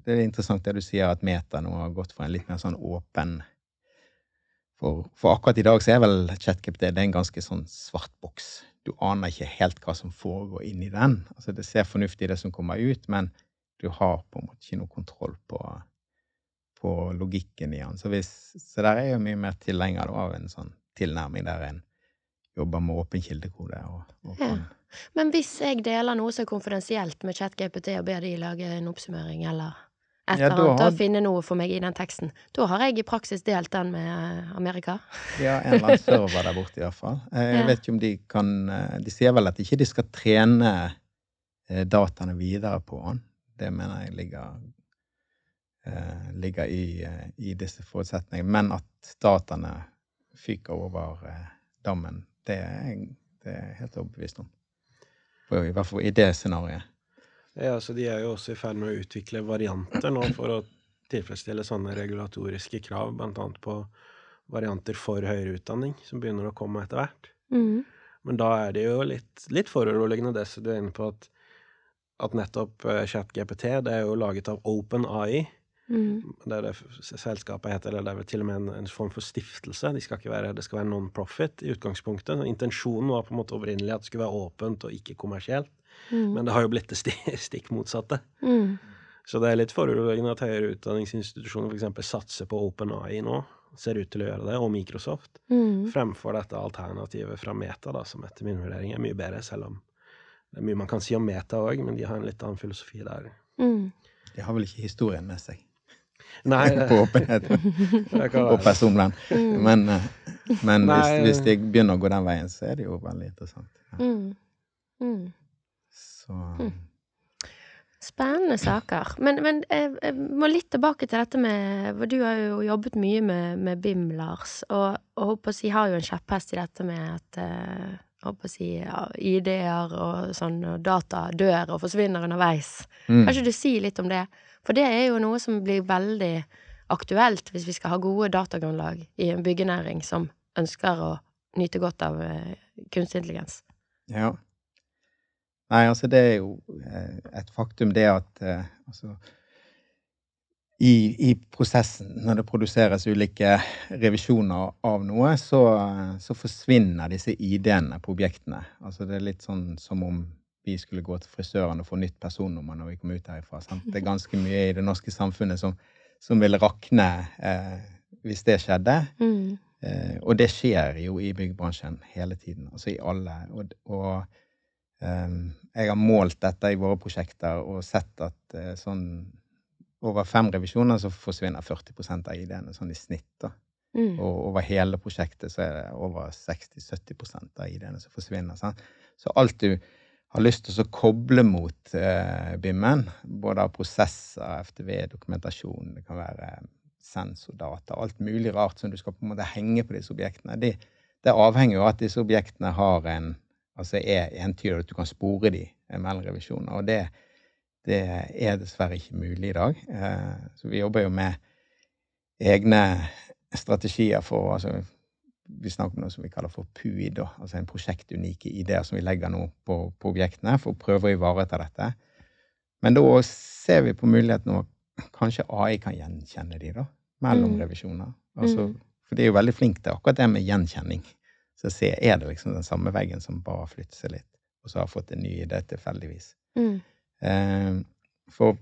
det er interessant det du sier, at Meta nå har gått for en litt mer sånn åpen For, for akkurat i dag så er vel ChatGPT en ganske sånn svart boks. Du aner ikke helt hva som foregår inni den. Altså Det ser fornuftig det som kommer ut, men du har på en måte ikke noe kontroll på, på logikken i den. Så, hvis, så der er jeg jo mye mer tilhenger av en sånn tilnærming der en jobber med åpen kildekode. Og, og Ja. Men hvis jeg deler noe som er konfidensielt med ChatGPT og ber de lage en oppsummering eller et Ja, eller annet, har- og finne noe for meg i den teksten, da har jeg i praksis delt den med eh, Amerika. ja, en eller annen server der borte, i hvert fall. Eh, Jeg Ja. vet ikke om de kan eh, De sier vel at ikke de skal trene dataene videre på den. Det mener jeg ligger ligger i, i disse forutsetningene. Men at dataene fyker over dammen, det er, jeg, helt overbevist om. I hvert fall i det scenarioet. Ja, så de er jo også i ferd med å utvikle varianter nå for å tilfredsstille sånne regulatoriske krav, annet på varianter for høyere utdanning, som begynner å komme etter hvert. Mm. Men da er det jo litt, litt foruroligende det som du er inne på, at, at nettopp uh, ChatGPT det er jo laget av OpenAI. Mm. Det er det selskapet heter, eller det er vel til og med en, en form for stiftelse. De skal ikke være, det skal være non-profit i utgangspunktet. Intensjonen var på en måte opprinnelig at det skulle være åpent og ikke kommersielt. Mm. Men det har jo blitt det stikk motsatte. Mm. Så det er litt foruroligende at høyere utdanningsinstitusjoner f.eks. satser på OpenAI nå, ser ut til å gjøre det, og Microsoft, Mm. fremfor dette alternativet fra Meta, da, som etter min vurdering er mye bedre, selv om det er mye man kan si om Meta òg, men de har en litt annen filosofi der. Mm. De har vel ikke historien med seg Nei, på åpenhet og personvern. Mm. Men, eh, men hvis, hvis de begynner å gå den veien, så er det jo veldig interessant. Ja. Mm. Mm. Spennende saker. Men, men jeg, jeg må litt tilbake til dette med for Du har jo jobbet mye med, med BIM, Lars, og, og håper å si, har jo en kjepphest i dette med at uh, håper å si, ja, ID-er og sånn, og data dør og forsvinner underveis. mm. Kan ikke du si litt om det? For det er jo noe som blir veldig aktuelt hvis vi skal ha gode datagrunnlag i en byggenæring som ønsker å nyte godt av eh, kunstig intelligens. Ja. Nei, altså det er jo eh, et faktum det at eh, altså i, I prosessen, når det produseres ulike revisjoner av noe, så, så forsvinner disse ID-ene på objektene. Altså det er litt sånn som om vi skulle gå til frisøren og få nytt personnummer når vi kom ut herifra. Sant? Det er ganske mye i det norske samfunnet som, som ville rakne eh, hvis det skjedde. Mm. Eh, og det skjer jo i byggebransjen hele tiden, altså i alle. Og, og jeg har målt dette i våre prosjekter og sett at eh, sånn over fem revisjoner så forsvinner 40% av ID-ene sånn i snitt. da. Mm. Og over hele prosjektet så er det over 60-70 av ID-ene som forsvinner. Sant? Så alt du har lyst til å koble mot eh, BIM-en, både av prosesser, FTV, dokumentasjon, det kan være sensordata, alt mulig rart som du skal på en måte henge på disse objektene, det, det avhenger jo av at disse objektene har en altså er entydig, at du kan spore de mellom revisjoner. Og det, det er dessverre ikke mulig i dag. Eh, så vi jobber jo med egne strategier for altså, Vi snakker om noe som vi kaller for PUI, da, altså en prosjektunike ideer som vi legger nå på, på objektene for å prøve å ivareta dette. Men da ser vi på muligheten om kanskje AI kan gjenkjenne de da, mellom Mm. revisjoner. Altså, Mm. For de er jo veldig flinke til akkurat det med gjenkjenning. Så se, er det liksom den samme veggen som bare flytter seg litt, og så har fått en ny idé tilfeldigvis. Mm. Eh, for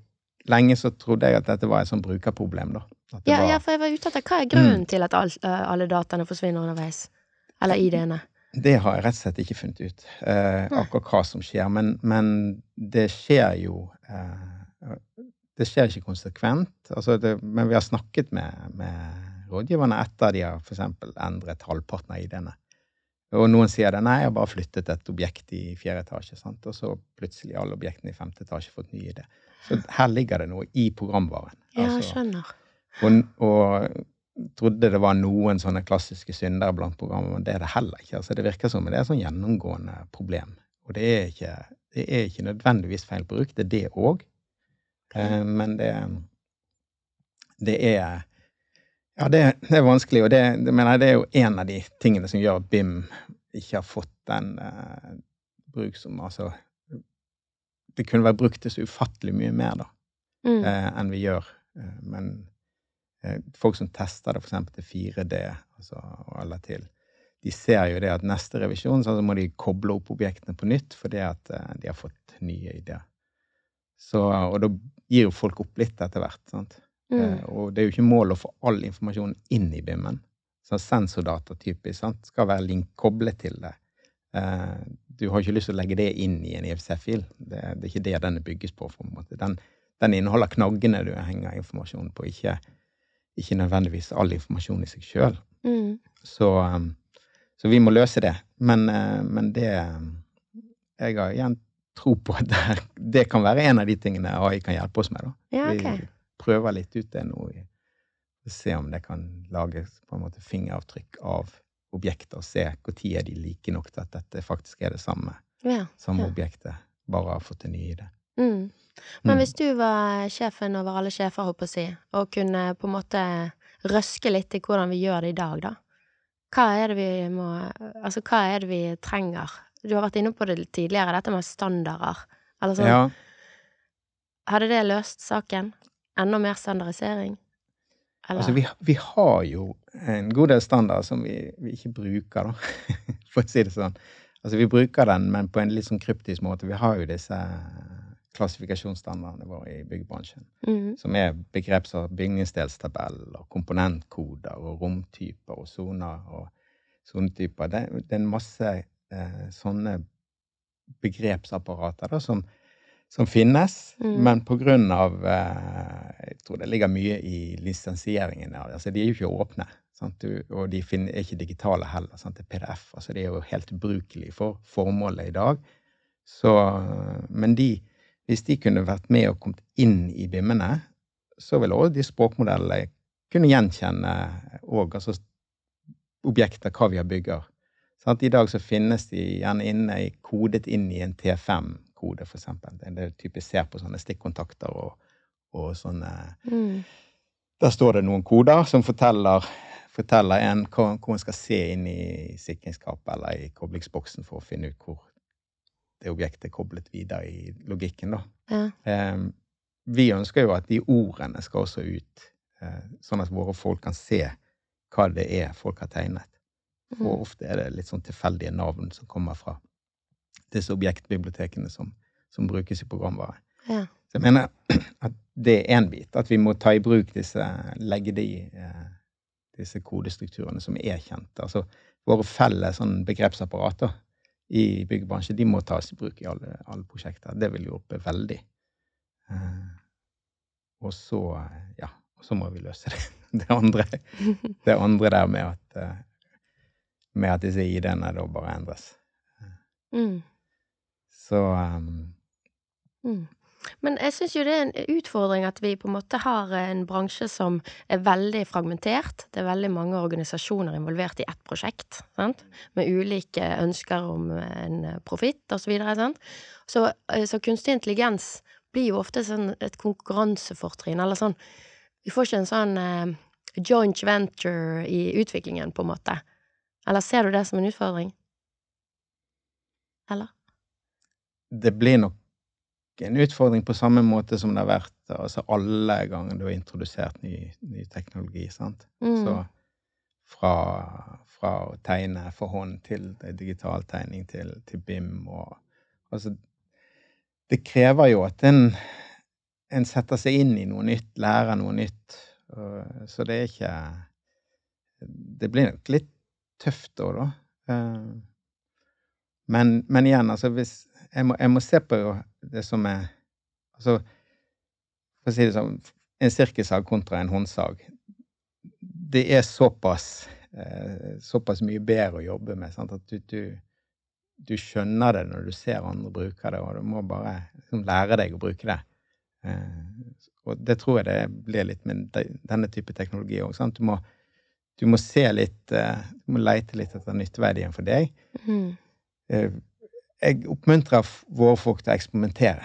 lenge så trodde jeg at dette var et sånt brukerproblem, da. Ja, var, ja, for jeg var ute etter hva er grunnen Mm. til at all, eh, alle dataene forsvinner underveis? Eller ID-ene? Det har jeg rett og slett ikke funnet ut, eh, akkurat hva som skjer. Men, men det skjer jo eh, Det skjer ikke konsekvent. Altså det, men vi har snakket med, med rådgiverne etter de har f.eks. endret halvparten av ID-ene. Og noen sier det. Nei, jeg har bare flyttet et objekt i fjerde etasje. Sant? Og så plutselig alle objektene i femte etasje fått ny idé. Så her ligger det noe i programvaren. Ja, Altså, skjønner. og, og trodde det var noen sånne klassiske syndere blant programmer, men det er det heller ikke. Altså, det virker som det er et sånn gjennomgående problem. Og det er ikke, det er ikke nødvendigvis feil bruk, det er det òg. Eh, men det, det er Ja, det, det er vanskelig, og det, det, mener jeg, det er jo en av de tingene som gjør at BIM ikke har fått den eh, bruk som Altså Det kunne vært brukt til så ufattelig mye mer, da Mm. eh, enn vi gjør. Eh, men eh, folk som tester det f.eks. til 4D, altså, eller til De ser jo det at neste revisjon så må de koble opp objektene på nytt fordi at eh, de har fått nye ideer. Så, og da gir jo folk opp litt etter hvert. sant? Mm. Eh, og det er jo ikke mål å få all informasjon inn i BIM-en. Så sensordata typisk sant? skal være link koblet til det. Eh, du har ikke lyst til å legge det inn i en IFC-fil. Det, det er ikke det den bygges på. for en måte. Den, den inneholder knaggene du henger informasjon på, ikke, ikke nødvendigvis all informasjon i seg sjøl. Mm. Så, um, så vi må løse det. Men, eh, men det Jeg har igjen tro på at det, det kan være en av de tingene AI kan hjelpe oss med. da. Ja, Vi ok. Prøver litt ut det nå. i- Se om det kan lages på en måte fingeravtrykk av objekter, og se når er de like nok til at dette faktisk er det samme, Ja. samme Ja. objektet, bare har fått en ny idé. Mm. Men Mm. hvis du var sjefen over alle sjefer, håper jeg å si, og kunne på en måte røske litt i hvordan vi gjør det i dag, da, hva er det vi må Altså, hva er det vi trenger? Du har vært inne på det tidligere, dette med standarder. Eller sånn. Ja, Hadde det løst saken? Enda mer standardisering? Eller? altså vi, vi har jo en god del standarder som vi, vi ikke bruker, da, for å si det sånn. Altså vi bruker den, men på en litt sånn kryptisk måte. Vi har jo disse klassifikasjonsstandardene våre i byggebransjen. mm. som er begrep som bygningsdelstabeller, komponentkoder og romtyper og soner og sonetyper. Det, det er en masse eh, sånne begrepsapparater da, som, som finnes, Mm. men av eh, Jeg tror det ligger mye i lisensieringen. av det. Altså, de er jo ikke åpne. Sant? Du, og de er ikke digitale heller. Sant? Det er PDF. Altså, de er jo helt ubrukelige for formålet i dag. Så, men de, hvis de kunne vært med og kommet inn i BIM-ene, så ville også de språkmodellene kunne gjenkjenne og, altså, objekter, hva vi har bygger. Sant? I dag så finnes de gjerne inne i, kodet inn i en T5-kode, for eksempel. Det er det typisk ser på sånne stikkontakter og, og sånne Mm. Der står det noen koder som forteller, forteller en hva, hvor en skal se inn i sikringsskapet eller i koblingsboksen for å finne ut hvor det objektet er koblet videre i logikken, da. Ja. Eh, vi ønsker jo at de ordene skal også ut, eh, sånn at våre folk kan se hva det er folk har tegnet. For Mm. ofte er det litt sånn tilfeldige navn som kommer fra disse objektbibliotekene som, som brukes i programvare. Ja. Så jeg mener at det er én bit. At vi må ta i bruk disse, legge de, eh, disse kodestrukturene som er kjente. Altså våre felles sånn begrepsapparater i byggebransjen, de må tas i bruk i alle, alle prosjekter. Det vil hjelpe veldig. Eh, og så, ja, så må vi løse det. det andre, det andre der med at, eh, med at disse ID-ene da bare endres. Mm. Så um, Mm. Men jeg syns jo det er en utfordring at vi på en måte har en bransje som er veldig fragmentert. Det er veldig mange organisasjoner involvert i ett prosjekt, sant? med ulike ønsker om en profitt osv. Så, så Så kunstig intelligens blir jo ofte sånn et konkurransefortrinn, eller sånn Vi får ikke en sånn eh, joint venture i utviklingen, på en måte. Eller ser du det som en utfordring? Eller? Det blir nok en utfordring på samme måte som det har vært altså alle ganger du har introdusert ny, ny teknologi. sant? Mm. Så fra, fra å tegne for hånd til digital tegning til, til BIM og Altså, det krever jo at en, en setter seg inn i noe nytt, lærer noe nytt. Så det er ikke Det blir nok litt tøft da, da. Eh, Men, men igjen, altså hvis jeg må, jeg må se på det som er Altså, for å si det sånn, en sirkelsag kontra en håndsag. Det er såpass eh, såpass mye bedre å jobbe med. Sant? At du, du, du skjønner det når du ser andre bruke det, og du må bare liksom, lære deg å bruke det. Eh, og det tror jeg det blir litt med denne type teknologi òg. Du, du må se litt eh, Du må leite litt etter nytteverdien for deg. Mm. Jeg oppmuntrer våre folk til å eksperimentere.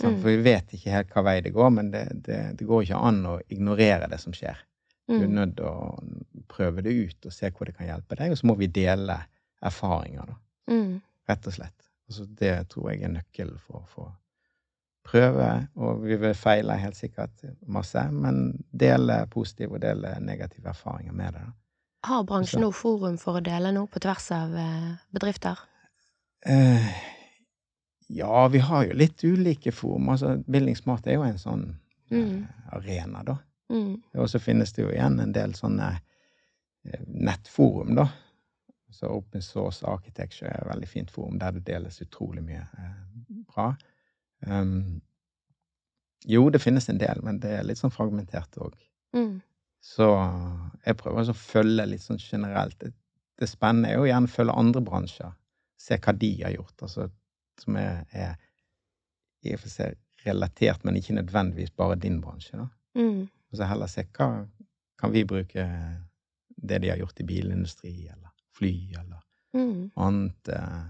Mm. For vi vet ikke helt hva vei det går, men det, det, det går ikke an å ignorere det som skjer. Du er Mm. nødt til å prøve det ut og se hvor det kan hjelpe deg, og så må vi dele erfaringer, da. Mm. Rett og slett. Altså, det tror jeg er nøkkelen for å få prøve, og vi vil feile helt sikkert masse, men dele positive og dele negative erfaringer med det. da. Har bransjen noe forum for å dele noe på tvers av eh, bedrifter? Eh, ja, vi har jo litt ulike former. Altså, Building er jo en sånn eh, Mm. arena, da. Mm. Og så finnes det jo igjen en del sånne eh, nettforum, da. Så Open Source Architecture er et veldig fint forum der det deles utrolig mye eh, bra. Um, jo, det finnes en del, men det er litt sånn fragmentert òg. Mm. Så jeg prøver å følge litt sånn generelt. Det, det spennende er jo gjerne å følge andre bransjer. Se hva de har gjort, altså, som er, er i og for seg relatert, men ikke nødvendigvis bare din bransje. Mm. Og så heller se hva kan vi bruke det de har gjort i bilindustri eller fly eller Mm. annet. eh,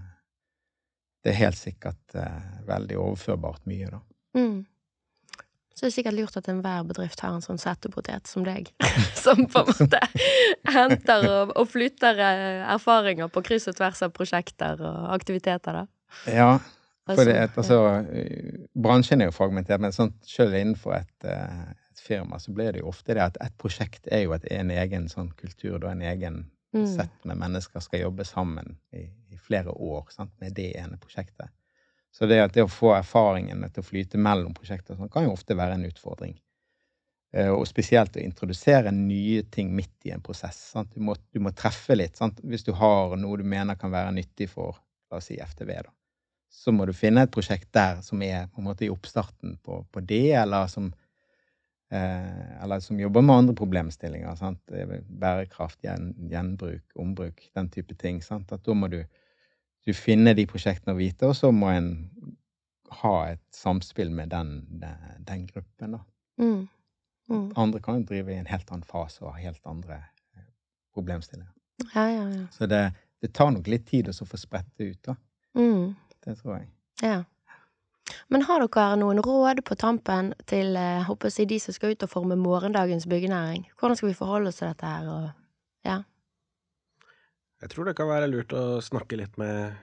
Det er helt sikkert eh, veldig overførbart mye, da. Mm. Så det er sikkert lurt at enhver bedrift har en sånn settepotet som deg, som på en måte henter og, og flytter eh, erfaringer på kryss og tvers av prosjekter og aktiviteter, da. Ja, for det, Altså, eh, bransjen er jo fragmentert, men sånn, selv innenfor et, eh, et firma så blir det jo ofte det at et prosjekt er jo et, en egen sånn kultur, da en egen Mm. sett med mennesker skal jobbe sammen i, i flere år sant, med det ene prosjektet. Så det, det å få erfaringene til å flyte mellom prosjekter sånn, kan jo ofte være en utfordring. Eh, Og spesielt å introdusere nye ting midt i en prosess. Sant? Du, må, du må treffe litt. Sant? Hvis du har noe du mener kan være nyttig for la oss si FTV, da, så må du finne et prosjekt der som er på en måte i oppstarten på, på det, eller som Eh, eller som jobber med andre problemstillinger. Sant? Bærekraft, gjen, gjenbruk, ombruk, den type ting. Sant? At da må du, du finner de prosjektene og vite, og så må en ha et samspill med den, den, den gruppen. Da. Mm. Mm. Andre kan jo drive i en helt annen fase og ha helt andre eh, problemstillinger. Ja, ja, ja. Så det, det tar nok litt tid å få spredt det ut, da. Mm. Det tror jeg. Ja. Men har dere noen råd på tampen til eh, håper jeg de som skal ut og forme morgendagens byggenæring? Hvordan skal vi forholde oss til dette her? Og, ja. Jeg tror det kan være lurt å snakke litt med,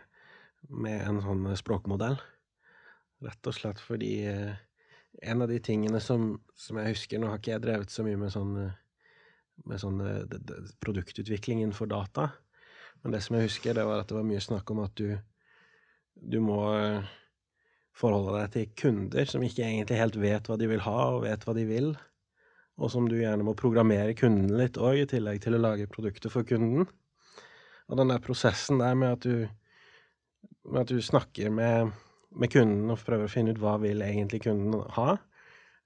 med en sånn språkmodell. Rett og slett fordi eh, en av de tingene som, som jeg husker Nå har ikke jeg drevet så mye med sånn, med sånn eh, produktutvikling innenfor data, men det som jeg husker, det var at det var mye snakk om at du, du må eh, forholde deg til kunder som ikke egentlig helt vet hva de vil ha, og vet hva de vil, og som du gjerne må programmere kunden litt òg, i tillegg til å lage produkter for kunden. Og den der prosessen der med at du, med at du snakker med, med kunden og prøver å finne ut hva vil egentlig kunden ha,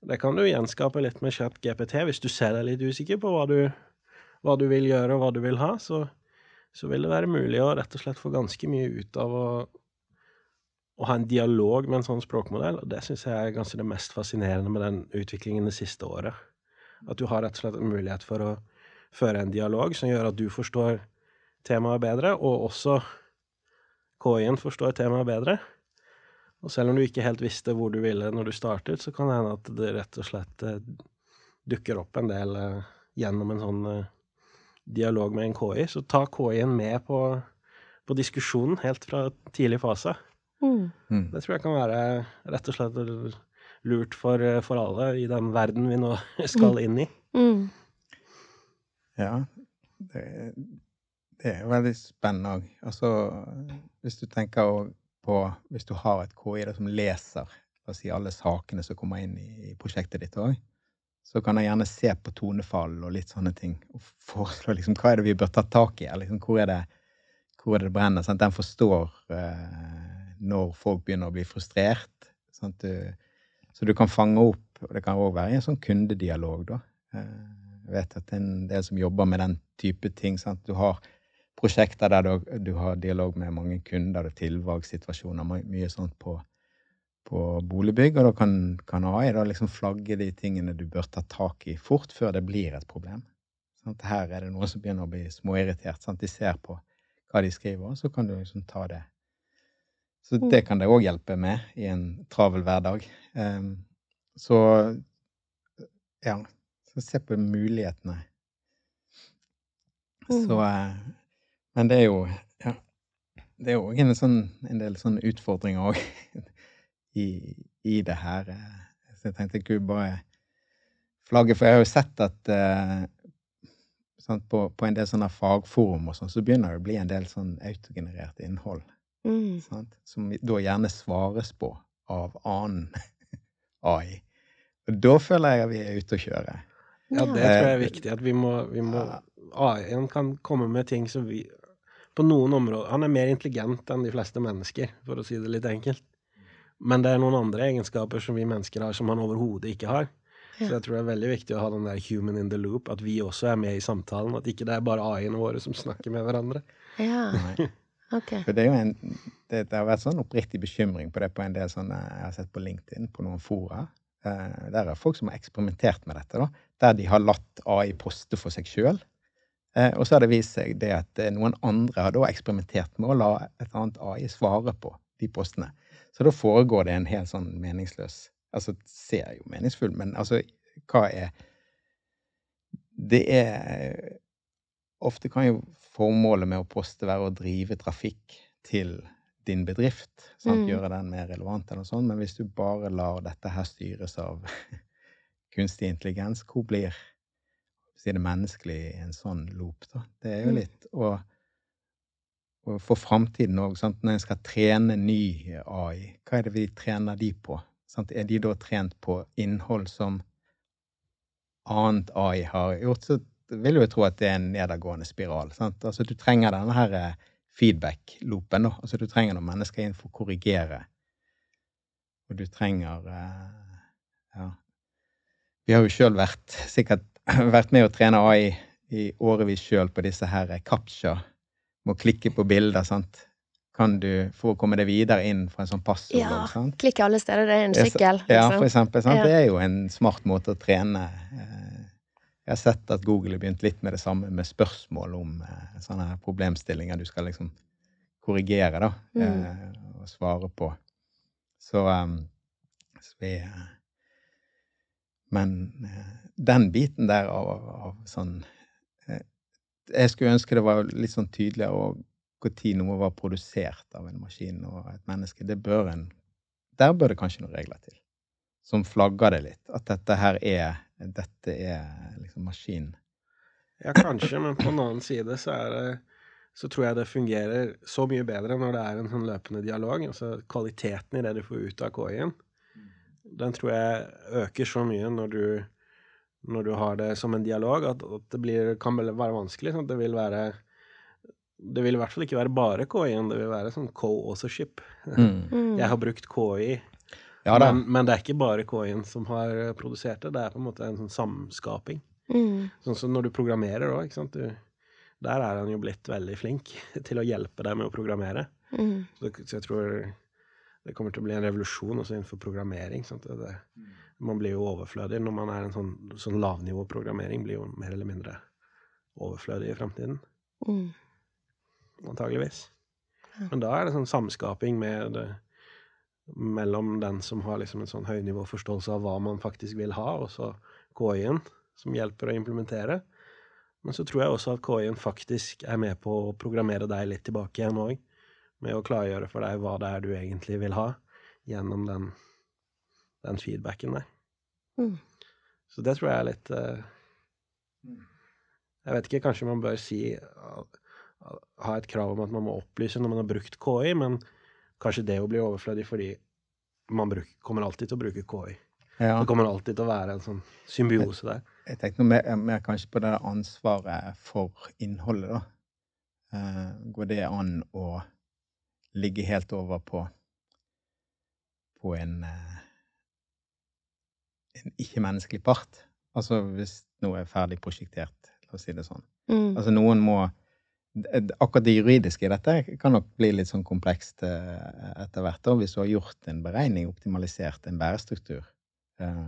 Det kan du gjenskape litt med ChatGPT. Hvis du ser deg litt usikker på hva du, hva du vil gjøre, og hva du vil ha, så, så, vil det være mulig å rett og slett få ganske mye ut av å, å ha en dialog med en sånn språkmodell. Og det syns jeg er kanskje det mest fascinerende med den utviklingen det siste året. At du har rett og slett en mulighet for å føre en dialog som gjør at du forstår temaet bedre, og også KI-en forstår temaet bedre. Og selv om du ikke helt visste hvor du ville når du startet, så kan det hende at det rett og slett eh, dukker opp en del eh, gjennom en sånn eh, dialog med en KI. Så ta KI-en med på, på, diskusjonen helt fra tidlig fase. Mm. mm. Det tror jeg kan være rett og slett lurt for, for alle i den verden vi nå skal inn i. Mm. Ja, det, det er veldig spennende òg. Altså, hvis du tenker på Hvis du har et KI som leser si, alle sakene som kommer inn i, prosjektet ditt òg, så kan jeg gjerne se på tonefall og litt sånne ting og foreslå liksom, hva er det vi bør ta tak i. Liksom, hvor, er det, hvor er det brenner? Sant? Den forstår eh, når folk begynner å bli frustrert. Du, så du kan fange opp Og det kan òg være i en sånn kundedialog, da. Uh, jeg vet at det er en del som jobber med den type ting. Sant? Du har prosjekter der du, du, har dialog med mange kunder og tilvalgssituasjoner, mye sånt på, på boligbygg, og da kan, kan AI da liksom flagge de tingene du bør ta tak i fort før det blir et problem. Sånn, her er det noen som begynner å bli småirritert. Sånn, De ser på hva de skriver, og så kan du liksom ta det. Så mm. det kan det òg hjelpe med i en travel hverdag. Um, så ja, så se på mulighetene. Så mm. uh, men det er jo ja, det er òg en, sånn, en, del sånne utfordringer òg i, i, det her. Så jeg tenkte gud, bare flagge, for jeg har jo sett at eh, sånn, på, på, en del sånne fagforum og sånn, så begynner det å bli en del sånn autogenerert innhold. Mm. Sant, som da gjerne svares på av annen AI. Og da føler jeg at vi er ute å kjøre. Ja, det tror jeg er viktig. At vi må, vi må AI-en kan komme med ting som vi på noen områder Han er mer intelligent enn de fleste mennesker, for å si det litt enkelt. Men det er noen andre egenskaper som vi mennesker har, som han overhodet ikke har. Ja. Så jeg tror det er veldig viktig å ha den der human in the loop, at vi også er med i samtalen. At ikke det er bare AI-ene våre som snakker med hverandre. Ja. Okay. For det, er jo en, det, det, har vært sånn oppriktig bekymring på det på en del sånne jeg har sett på LinkedIn, på noen fora. Eh, der er folk som har eksperimentert med dette, da. Der de har latt AI poste for seg sjøl. Eh, og så har det vist seg det at eh, noen andre har da eksperimentert med å la et annet AI svare på de postene. Så da foregår det en helt sånn meningsløs Altså ser jo meningsfull, men altså hva er Det er Ofte kan jo formålet med å poste være å drive trafikk til din bedrift. Sant? Mm. Gjøre den mer relevant, eller noe sånt. Men hvis du bare lar dette her styres av kunstig intelligens, hvor blir si det menneskelig i en sånn loop, da. Det er jo mm. litt å og for framtiden òg, når en skal trene ny AI, hva er det vi trener de på? Sant? Er de da trent på innhold som annet AI har gjort, så vil jeg jo tro at det er en nedadgående spiral. Sant? Altså, du trenger denne her eh, feedback-loopen. Altså, du trenger noen mennesker inn for å korrigere. Og du trenger uh, Ja. Vi har jo sjøl vært sikkert vært med å trene AI i årevis sjøl på disse her captcha. Må klikke på bilder, sant. Kan du, For å komme deg videre inn fra en sånn passord. Ja, sant? klikke alle steder. Det er en sykkel. Liksom. Ja, for eksempel. Sant? Ja. Det er jo en smart måte å trene. Eh, jeg har sett at Google har begynt litt med det samme, med spørsmål om eh, sånne problemstillinger du skal liksom korrigere, da, mm. Eh, og svare på. Så, um, så vi Men den biten der av, av sånn eh, Jeg skulle ønske det var litt sånn tydeligere når noe var produsert av en maskin og et menneske. Bør en Der bør det kanskje noen regler til. Som flagger det litt. At dette her er Dette er liksom maskin. Ja, kanskje, men på en annen side så er det så tror jeg det fungerer så mye bedre når det er en sånn løpende dialog. Altså kvaliteten i det du får ut av KI-en, den tror jeg øker så mye når du når du har det som en dialog, at, at det blir, kan være vanskelig. Sånn det vil være Det vil i hvert fall ikke være bare KI-en, det vil være sånn co-authorship. Mm. Jeg har brukt KI, Ja men, men det er ikke bare KI-en som har produsert det, det er på en måte en sånn samskaping. Mm. Sånn som når du programmerer òg, ikke sant. Du, der er han jo blitt veldig flink til å hjelpe deg med å programmere. Mm. Så, så jeg tror det kommer til å bli en revolusjon også innenfor programmering. Sant? Det, det, man blir jo overflødig når man er en sånn, sånn lavnivåprogrammering, blir jo mer eller mindre overflødig i fremtiden. Mm. Antageligvis. Ja. Men da er det sånn samskaping med det, mellom den som har liksom en sånn høynivåforståelse av hva man faktisk vil ha, og så KI-en, som hjelper å implementere. Men så tror jeg også at KI-en faktisk er med på å programmere deg litt tilbake igjen òg. Med å klargjøre for deg hva det er du egentlig vil ha, gjennom den, den feedbacken der. Mm. Så det tror jeg er litt eh, Jeg vet ikke, kanskje man bør si uh, Ha et krav om at man må opplyse når man har brukt KI, men kanskje det jo blir overflødig fordi man bruk, kommer alltid til å bruke KI. Ja. Det kommer alltid til å være en sånn symbiose der. Jeg tenkte noe mer, mer kanskje på det ansvaret for innholdet, da. Uh, går det an å ligge helt over på på en eh, en ikke-menneskelig part? Altså hvis noe er ferdig prosjektert, la oss si det sånn. Mm. Altså noen må Akkurat det juridiske i dette kan nok bli litt sånn komplekst eh, etter hvert. da, Hvis du har gjort en beregning, optimalisert en bærestruktur, eh,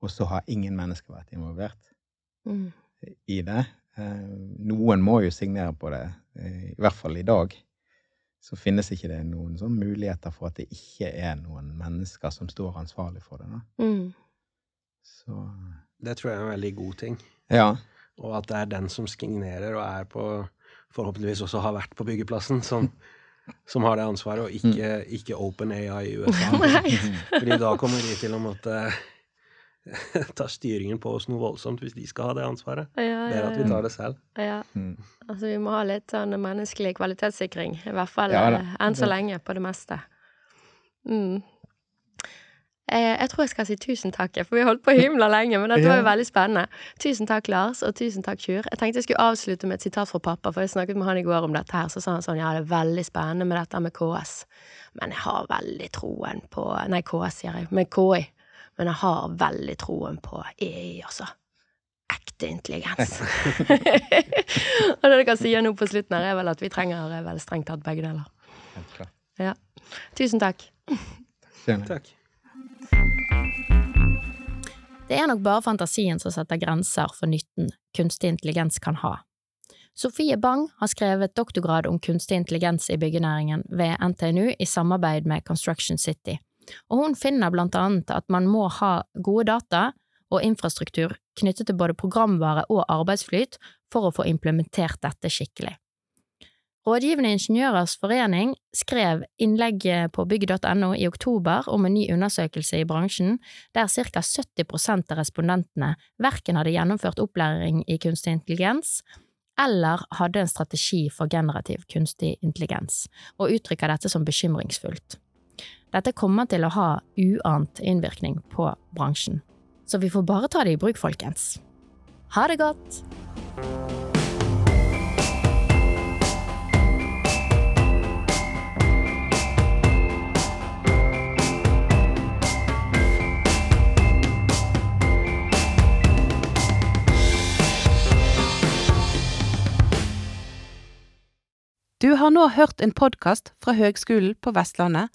og så har ingen mennesker vært involvert Mm. i det. Noen må jo signere på det, i hvert fall i dag. Så finnes ikke det noen sånn muligheter for at det ikke er noen mennesker som står ansvarlig for det. da. Mm. Så Det tror jeg er en veldig god ting. ja. Og at det er den som skignerer og er på Forhåpentligvis også har vært på byggeplassen, som, som har det ansvaret, og ikke, ikke OpenAI i USA. Fordi da kommer de til å måtte ta styringen på oss noe voldsomt hvis de skal ha det ansvaret. Ja, Det er at vi tar det selv. ja. Mm. Altså, vi må ha litt sånn menneskelig kvalitetssikring, i hvert fall Ja eh, enn så lenge, på det meste. Mm. Eh, jeg tror jeg skal si tusen takk, for vi har holdt på himla lenge, men dette var jo veldig spennende. Tusen takk, Lars, og tusen takk, Kjur. Jeg tenkte jeg skulle avslutte med et sitat fra pappa, for jeg snakket med han i går om dette her, så sa han sånn, ja, det er veldig spennende med dette med KS, men jeg har veldig troen på, nei, KS sier jeg, med KI, men jeg har veldig troen på EI, altså. Ekte intelligens. og det dere sier nå på slutten her, er vel at vi trenger eh, vel strengt tatt begge deler. Ja. Tusen takk. Gjerne. Takk. Det er nok bare fantasien som setter grenser for nytten kunstig intelligens kan ha. Sofie Bang har skrevet doktorgrad om kunstig intelligens i byggenæringen ved NTNU i samarbeid med Construction City, og hun finner blant annet at man må ha gode data og infrastruktur knyttet til både programvare og arbeidsflyt for å få implementert dette skikkelig. Rådgivende ingeniørers forening skrev innlegg på bygg.no i oktober om en ny undersøkelse i bransjen, der ca 70% av respondentene verken hadde gjennomført opplæring i kunstig intelligens eller hadde en strategi for generativ kunstig intelligens, og uttrykker dette som bekymringsfullt. Dette kommer til å ha uant innvirkning på bransjen, så vi får bare ta det i bruk, folkens. Ha det godt! Du har nå hørt en podkast fra Høgskolen på Vestlandet.